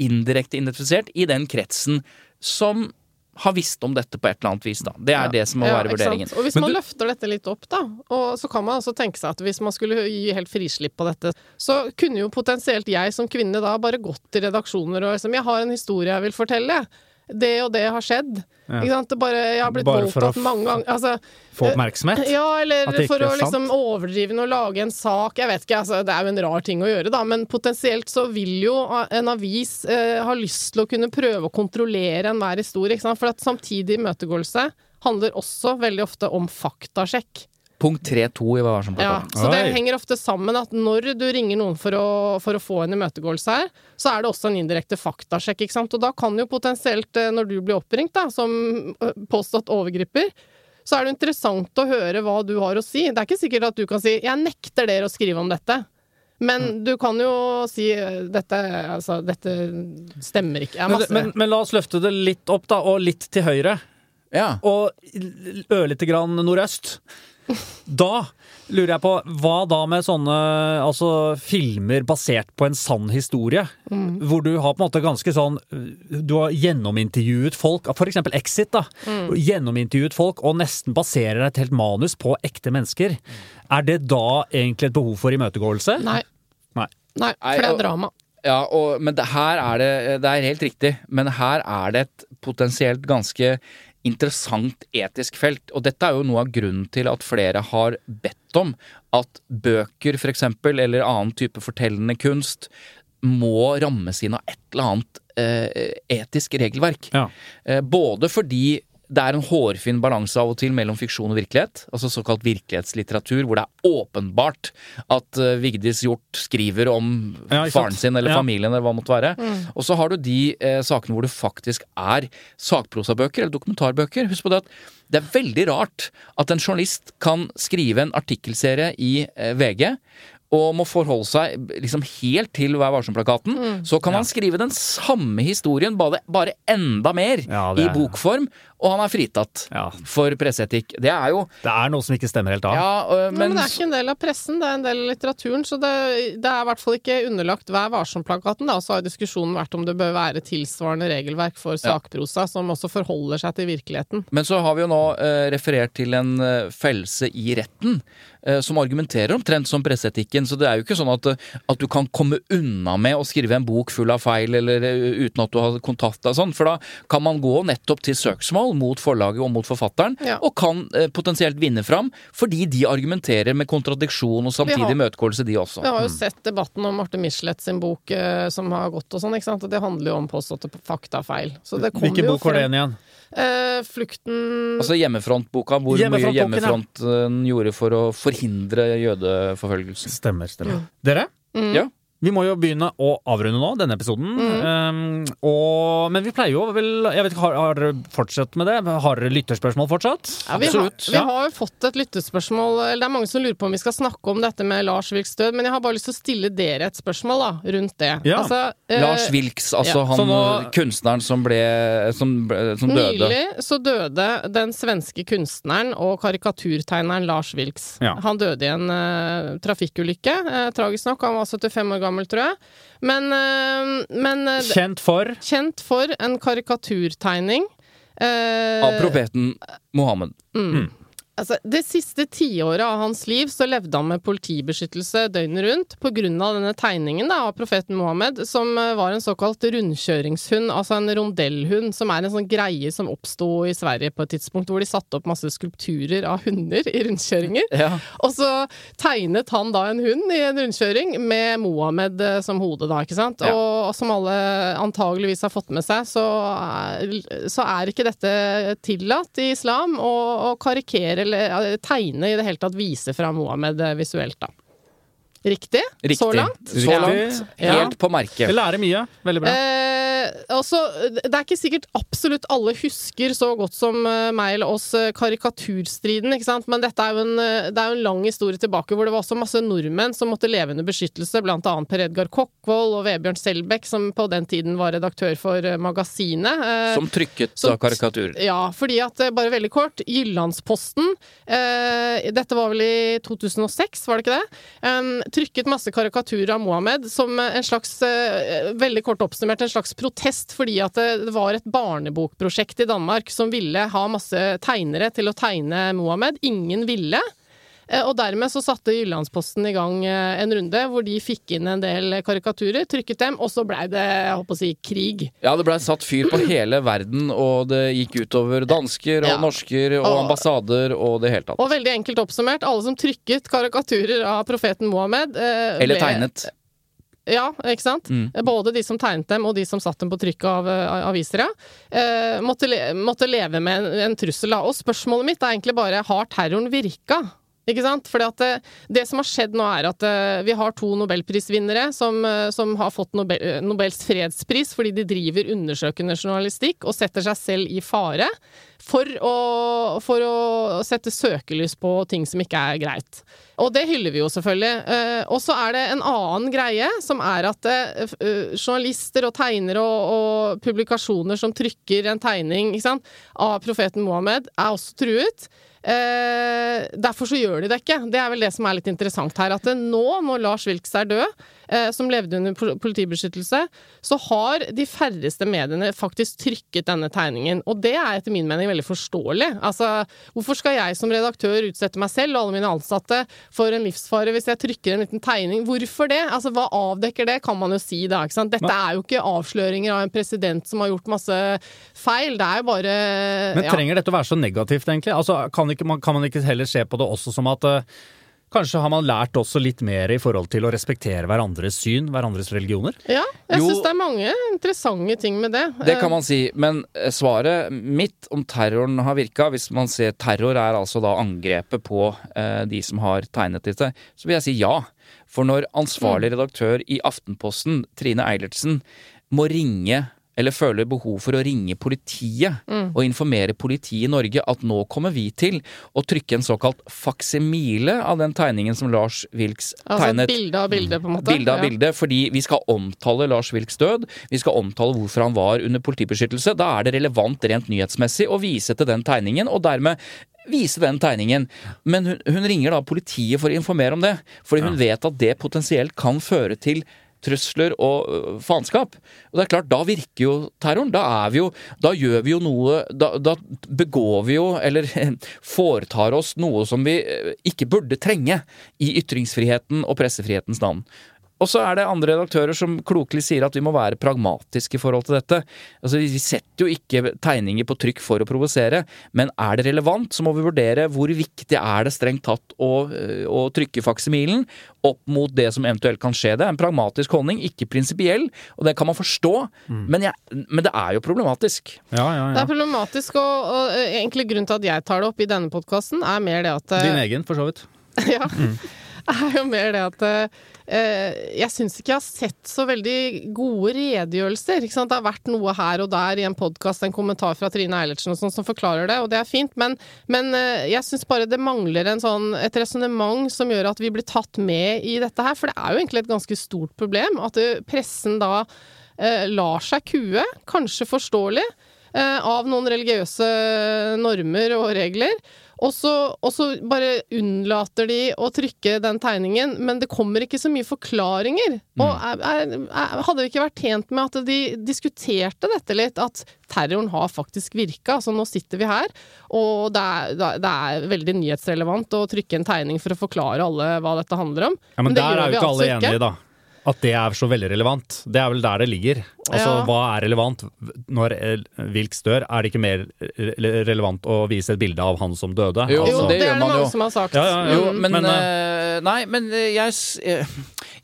indirekte identifisert i den kretsen som har visst om dette på et eller annet vis, da. Det er det som må Ja, være vurderingen. Og hvis Men man du- løfter dette litt opp, da, og så kan man altså tenke seg at hvis man skulle gi helt frislipp på dette, så kunne jo potensielt jeg som kvinne da bare gått til redaksjoner og liksom Jeg har en historie jeg vil fortelle. Det og det har skjedd. Ja. Bare, jeg har blitt Bare voldtatt mange ganger. Altså, Få oppmerksomhet. ja, eller for å liksom overdrive noe, lage en sak. Jeg vet ikke, altså, det er jo en rar ting å gjøre, da, men potensielt så vil jo en avis eh, ha lyst til å kunne prøve å kontrollere enhver historie. For at samtidig imøtegåelse handler også veldig ofte om faktasjekk. Punkt 3-2 i Hva var som Ja, så det henger ofte sammen at når du ringer noen for å, for å få en imøtegåelse her, så er det også en indirekte faktasjekk, ikke sant. Og da kan jo potensielt, eh, når du blir oppringt da, som eh, påstått overgriper, så er det interessant å høre hva du har å si. Det er ikke sikkert at du kan si 'jeg nekter dere å skrive om dette'. Men Mm. du kan jo si eh, dette, altså, dette stemmer ikke. Men, men, men la oss løfte det litt opp, da, og litt til høyre. Ja. Og ørlite grann nordøst. Da lurer jeg på, hva da med sånne altså, filmer basert på en sann historie? Hvor du har på en måte ganske sånn Du har gjennomintervjuet folk, for eksempel Exit, da. Gjennomintervjuet folk og nesten baserer et helt manus på ekte mennesker. Er det da egentlig et behov for imøtegåelse? Nei. Nei, Nei, for det er drama. Ja, og, men det, her er det Det er helt riktig, men her er det et potensielt ganske interessant etisk felt. Og dette er jo noe av grunnen til at flere har bedt om at bøker, eksempel, eller annen type fortellende kunst, må rammes inn av et eller annet eh, etisk regelverk. Ja. Eh, både fordi det er en hårfin balanse av og til mellom fiksjon og virkelighet, altså såkalt virkelighetslitteratur, hvor det er åpenbart at uh, Vigdis Hjorth skriver om Ja, faren sin eller Ja. familien eller hva det måtte være. Og så har du de eh, sakene hvor det faktisk er sakprosabøker eller dokumentarbøker. Husk på det at det er veldig rart at en journalist kan skrive en artikkelserie i eh, VG og må forholde seg liksom helt til Vær varsom-plakaten. Så kan han skrive den samme historien, bare, bare enda mer, Ja, i bokform, og han er fritatt Ja. for presseetikk. Det er jo Det er noe som ikke stemmer helt av. Ja, øh, Men, men, det er ikke en del av pressen, det er en del av litteraturen. Så det, det er i hvert fall ikke underlagt Vær varsom-plakaten. Så har diskusjonen vært om det bør være tilsvarende regelverk for sakprosa, som også forholder seg til virkeligheten. Men så har vi jo nå øh, referert til en øh, fellelse i retten eh, som argumenterer omtrent som presseetikken. Så det er jo ikke sånn at, eh, at du kan komme unna med å skrive en bok full av feil eller eh, uten at du har kontakt og sånn. For da kan man gå nettopp til søksmål mot forlaget og mot forfatteren, Ja. og kan eh, potensielt vinne fram fordi de argumenterer med kontradiksjon og samtidig imøtegåelse, de også. Vi har jo sett debatten om Marte Michelet sin bok eh, som har gått og sånn, ikke sant. Og det handler jo om påståtte faktafeil. Så det kommer Hvilken bok var det igjen? Eh, flukten Altså Hjemmefrontboka, hvor mye. Hjemmefronten gjorde for å forhindre jødeforfølgelsen. Stemmer, stemmer. Dere? Ja. Vi må jo begynne å avrunde nå, denne episoden. Um, og, men vi pleier jo vel Jeg vet ikke, Har, har dere fortsatt med det? Har dere lytterspørsmål fortsatt? Ja, vi, har, vi ja. har jo fått et lyttespørsmål Eller det er mange som lurer på om vi skal snakke om dette med Lars Vilks død, men jeg har bare lyst til å stille dere et spørsmål da, rundt det. Ja. Altså, uh, Lars Vilks, altså ja. han Så nå- kunstneren som ble Som, som døde. Nylig så døde den svenske kunstneren og karikaturtegneren Lars Vilks. Ja. Han døde i en uh, trafikkulykke, uh, tragisk nok. Han var 75 år gammel, tror jeg. Men, eh, men eh, Kjent for kjent for en karikaturtegning. eh, Av profeten Mohammed. Altså, det siste tiåret av hans liv så levde han med politibeskyttelse døgnet rundt av denne tegningen da, av profeten Mohammed, som eh, var en såkalt rundkjøringshund, altså en rondellhund, som er en sånn greie som oppsto i Sverige på et tidspunkt, hvor de satte opp masse skulpturer av hunder i rundkjøringer. Ja. Og så tegnet han da en hund i en rundkjøring med Mohammed eh, som hode, da, ikke sant. Ja. Og som alle antageligvis har fått med seg, så er, så er ikke dette tillatt i islam å, karikere eller tegne i det hele tatt vise fra Mohammed eh, visuelt, da. Riktig? Riktig. Så langt? Så langt. Ja. Helt på Vi merket. lærer mye. Veldig bra. Eh, altså, det er ikke sikkert absolutt alle husker så godt som eh, meg eller oss eh, karikaturstriden, ikke sant? men dette er jo en, eh, det er jo en lang historie tilbake hvor det var også masse nordmenn som måtte leve under beskyttelse, blant annet Per Edgar Kokkvold og Vebjørn Selbekk, som på den tiden var redaktør for Magasinet. Eh, Som trykket som- av karikaturer. ja, fordi at, bare veldig kort, Jyllandsposten, eh, dette var vel i 2006, var det ikke det? Trykket masse karikaturer av Mohammed som eh, en slags, eh, veldig kort oppsummert, en slags protest fordi at det, det var et barnebokprosjekt i Danmark som ville ha masse tegnere til å tegne Mohammed. Ingen ville. Eh, Og dermed så satte Jyllandsposten i gang eh, en runde hvor de fikk inn en del karikaturer, trykket dem, og så blei det, jeg håper å si, krig. Ja, det blei satt fyr på hele verden, og det gikk utover dansker og Ja. norsker og Og- ambassader og det hele tatt. Og veldig enkelt oppsummert, alle som trykket karikaturer av profeten Mohammed eh, Eller tegnet. Ja, ikke sant? Mm. Både de som tegnet dem, og de som satt dem på trykk av eh, aviser, ja. Eh, måtte, le måtte leve med en, en trussel, da. Og spørsmålet mitt er egentlig bare har terroren virka? Ikke sant? Fordi at det, det som har skjedd nå, er at eh, vi har to nobelprisvinnere som, eh, som har fått Nobel, eh, Nobels fredspris fordi de driver undersøkende journalistikk og setter seg selv i fare for å, for å sette søkelys på ting som ikke er greit. Og det hyller vi jo selvfølgelig. Uh, og så er det en annen greie, som er at uh, journalister og tegnere og, og publikasjoner som trykker en tegning sant, av profeten Mohammed, er også truet. Eh, derfor så gjør de det ikke. Det er vel det som er litt interessant her. At nå, når Lars Wilks er død, som levde under politibeskyttelse, så har de færreste mediene faktisk trykket denne tegningen. Og det er etter min mening veldig forståelig. Altså, hvorfor skal jeg som redaktør utsette meg selv og alle mine ansatte for en livsfare hvis jeg trykker en liten tegning? Hvorfor det? Altså, hva avdekker det, kan man jo si da. Ikke sant? Dette er jo ikke avsløringer av en president som har gjort masse feil. Det er jo bare Men ja. trenger dette å være så negativt, egentlig? Altså, kan, ikke, kan man ikke heller se på det også som at eh, Kanskje har man lært også litt mer i forhold til å respektere hverandres syn, hverandres religioner? Ja, jeg syns det er mange interessante ting med det. Det kan man si, men eh, svaret mitt om terroren har virka, hvis man ser terror er altså da angrepet på eh, de som har tegnet dette, så vil jeg si ja. For når ansvarlig redaktør i Aftenposten, Trine Eilertsen, må ringe eller føler behov for å ringe politiet og informere politiet i Norge at nå kommer vi til å trykke en såkalt faksimile av den tegningen som Lars Wilks Altså tegnet. bilde av bilde, på en måte. Bilde av Ja. bilde, fordi vi skal omtale Lars Wilks død. Vi skal omtale hvorfor han var under politibeskyttelse. Da er det relevant rent nyhetsmessig å vise til den tegningen, og dermed vise den tegningen. Men hun, hun ringer da politiet for å informere om det, fordi hun vet at det potensielt kan føre til trusler og øh, faenskap. Og det er klart, da virker jo terroren. Da er vi jo Da gjør vi jo noe Da, da begår vi jo, eller foretar oss noe som vi øh, ikke burde trenge i ytringsfriheten og pressefrihetens navn. Og så er det andre redaktører som klokelig sier at vi må være pragmatiske i forhold til dette. Altså, Vi setter jo ikke tegninger på trykk for å provosere, men er det relevant, så må vi vurdere hvor viktig er det strengt tatt å, øh, å trykke faksimilen opp mot det som eventuelt kan skje. Det er en pragmatisk holdning, ikke prinsipiell, og det kan man forstå, men, jeg, men det er jo problematisk. Ja, ja, Det er problematisk, og, og eh, egentlig grunnen til at jeg tar det opp i denne podkasten, er mer det at eh, Din egen, for så vidt. ja, er jo mer det at eh, jeg syns ikke jeg har sett så veldig gode redegjørelser. Det har vært noe her og der i en podkast, en kommentar fra Trine Eilertsen og sånn som forklarer det, og det er fint, men, men eh, jeg syns bare det mangler sånn, et resonnement som gjør at vi blir tatt med i dette her. For det er jo egentlig et ganske stort problem at eh, pressen da eh, lar seg kue, kanskje forståelig, eh, av noen religiøse normer og regler. Og så, bare unnlater de å trykke den tegningen, men det kommer ikke så mye forklaringer. Og er, er, er, hadde vi ikke vært tjent med at de diskuterte dette litt, at terroren har faktisk virka? Altså nå sitter vi her, og det er, det er veldig nyhetsrelevant å trykke en tegning for å forklare alle hva dette handler om. Ja, Men, men der er jo ikke alle altså enige, da. At det er så veldig relevant. Det er vel der det ligger. Altså, Ja. Hva er relevant? Når eh, Wilks dør, er det ikke mer relevant å vise et bilde av han som døde? Jo, Jo, altså, det, det gjør er det er mange jo. som har sagt. Ja, ja, ja. Jo, men, Men, uh, Nei, men jeg,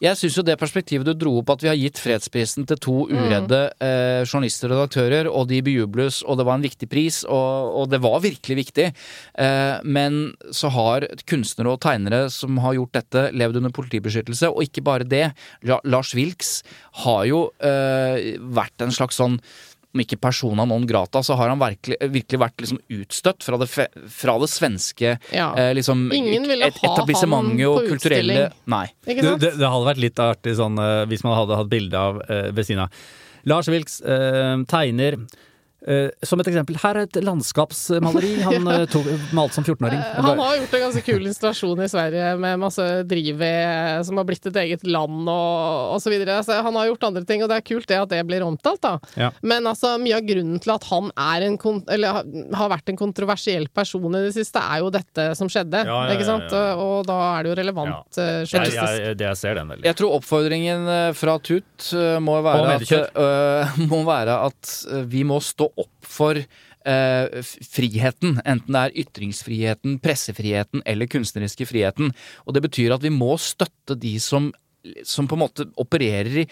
jeg syns jo det perspektivet du dro opp, at vi har gitt fredsprisen til to uredde eh, journalister og redaktører, og de bejubles, og det var en viktig pris, og, og det var virkelig viktig. Eh, men så har kunstnere og tegnere som har gjort dette, levd under politibeskyttelse, og ikke bare det. La, Lars Wilks har jo eh, vært en slags sånn om ikke persona non grata, så har han virkelig, virkelig vært liksom utstøtt fra det, fra det svenske Ja. eh, liksom, Ingen ville et- ha ham han på kulturelle utstilling. Nei. Ikke sant? det, det hadde vært litt artig sånn eh, hvis man hadde hatt bilde av eh, ved siden av Lars Wilks eh, tegner som et eksempel, her er et landskapsmaleri han ja. tok, malte som 14-åring. Han har gjort en ganske kul installasjon i Sverige med masse drivved som har blitt et eget land og, osv. så videre. Altså, han har gjort andre ting, og det er kult det at det blir omtalt, da. Ja. Men altså, mye av grunnen til at han er en kon eller har- vært en kontroversiell person i det siste, er jo dette som skjedde. Ja, ja, ja, ikke sant? ja, ja. Og da er det jo relevant eh, Jeg, jeg, det jeg ser den veldig. Jeg tror oppfordringen eh, fra Tut eh, må være, at, eh, må være at eh, vi må stå opp for eh, friheten, enten det er ytringsfriheten, pressefriheten eller kunstneriske friheten. Og det betyr at vi må støtte de som, som på en måte opererer i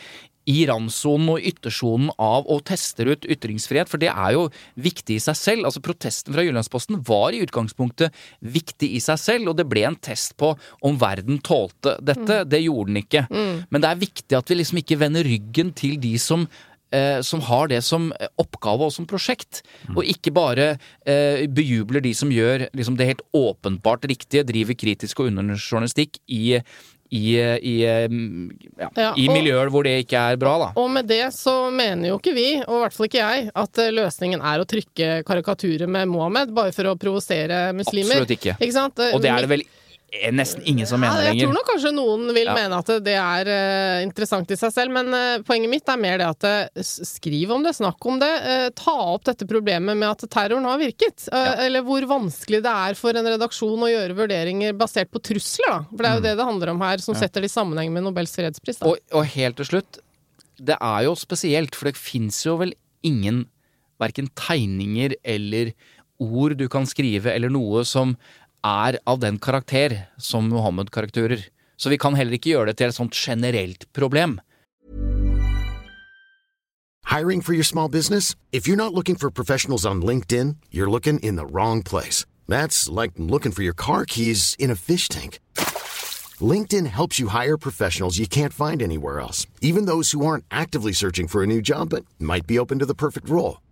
i randsonen og yttersonen av å teste ut ytringsfrihet, for det er jo viktig i seg selv. Altså Protesten fra Jyllandsposten var i utgangspunktet viktig i seg selv, og det ble en test på om verden tålte dette. Det gjorde den ikke. Men det er viktig at vi liksom ikke vender ryggen til de som eh, som har det som oppgave og som prosjekt, og ikke bare eh, bejubler de som gjør liksom, det helt åpenbart riktige, driver kritisk og underjournalistikk i, i, i, eh, ja, Ja, i og- miljøer hvor det ikke er bra, da. Og med det så mener jo ikke vi, og i hvert fall ikke jeg, at eh, løsningen er å trykke karikaturer med Mohammed bare for å provosere muslimer. Absolutt ikke. Ikke sant? Og det er det vel eh, nesten ingen som Ja, lenger. jeg tror nok kanskje noen vil Ja. mene at det er uh, interessant i seg selv, men uh, poenget mitt er mer det at uh, skriv om det, snakk om det. ta opp dette problemet med at terroren har virket. Ja. Eller hvor vanskelig det er for en redaksjon å gjøre vurderinger basert på trusler, da. For det er jo det det handler om her, som setter det i sammenheng med Nobels fredspris. Og, og helt til slutt, det er jo spesielt, for det fins jo vel ingen verken tegninger eller ord du kan skrive, eller noe som er av den karakter som Mohammed-karakterer. Så vi kan heller ikke gjøre det til et sånt generelt problem. Hiring for your small business? If you're not looking for professionals on LinkedIn, you're looking in the wrong place. That's like looking for your car keys in a fish tank. LinkedIn helps you hire professionals you can't find anywhere else, even those who aren't actively searching for a new job but might be open to the perfect role.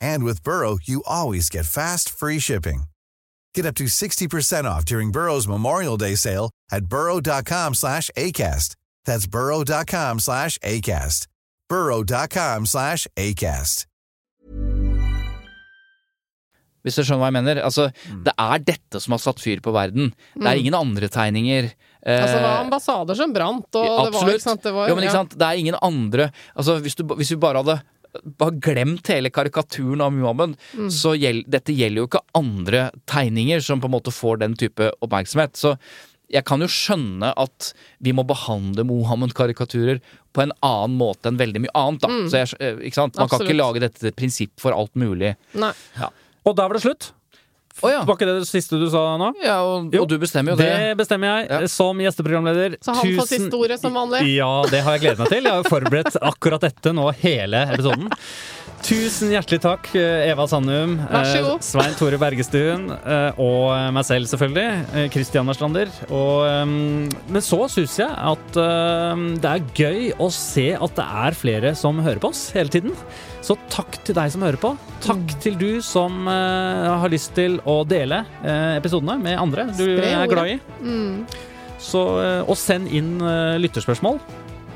And with Burrow, you always get fast, free shipping. Get up to 60% off during Burrow's Memorial Day sale at burrow.com slash ACAST. That's burrow.com slash ACAST. burrow.com slash ACAST. Hvis du skjønner hva jeg mener? Altså, Det er dette som har satt fyr på verden. Det er ingen andre tegninger. Eh, Altså, det var ambassader som brant, og det var, ikke sant, det var, jo, men ikke sant? Det er ingen andre Altså, hvis, du, hvis vi bare hadde bare glemt hele karikaturen av Muhammed, Mm. så gjel, dette gjelder jo ikke andre tegninger som på en måte får den type oppmerksomhet. Så jeg kan jo skjønne at vi må behandle Mohammed-karikaturer på en annen måte enn veldig mye annet. Da. Så jeg, eh, ikke sant? Man kan Mm. Ikke lage dette til et prinsipp for alt mulig. Nei. Og der var det slutt. Å ja. Var ikke det det siste du sa nå? ja og, Jo, og du bestemmer jo det. Det bestemmer jeg Ja. som gjesteprogramleder. Så han får siste ordet som vanlig. Ja, det har jeg gledet meg til. Jeg har jo forberedt akkurat dette nå hele episoden. Tusen hjertelig takk, eh, Eva Sandum, eh. Svein Tore Bergestuen eh, og meg selv, selvfølgelig. eh, Verslander. Og, men så syns jeg at det er gøy å se at det er flere som hører på oss hele tiden. Så takk til deg som hører på. Takk Mm. til du som har lyst til å dele episodene med andre du er glad i. Mm. Så, og send inn lytterspørsmål.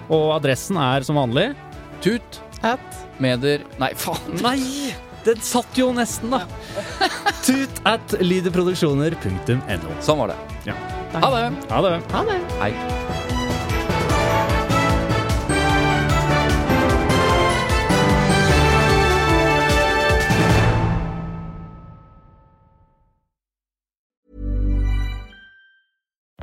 Og adressen er som vanlig Tut, At Meder Nei, faen! Nei! Den satt jo nesten, da! Tut at lydeproduksjoner.no. Sånn var det. Ja. Ha det! Ha det. ha det. Hei.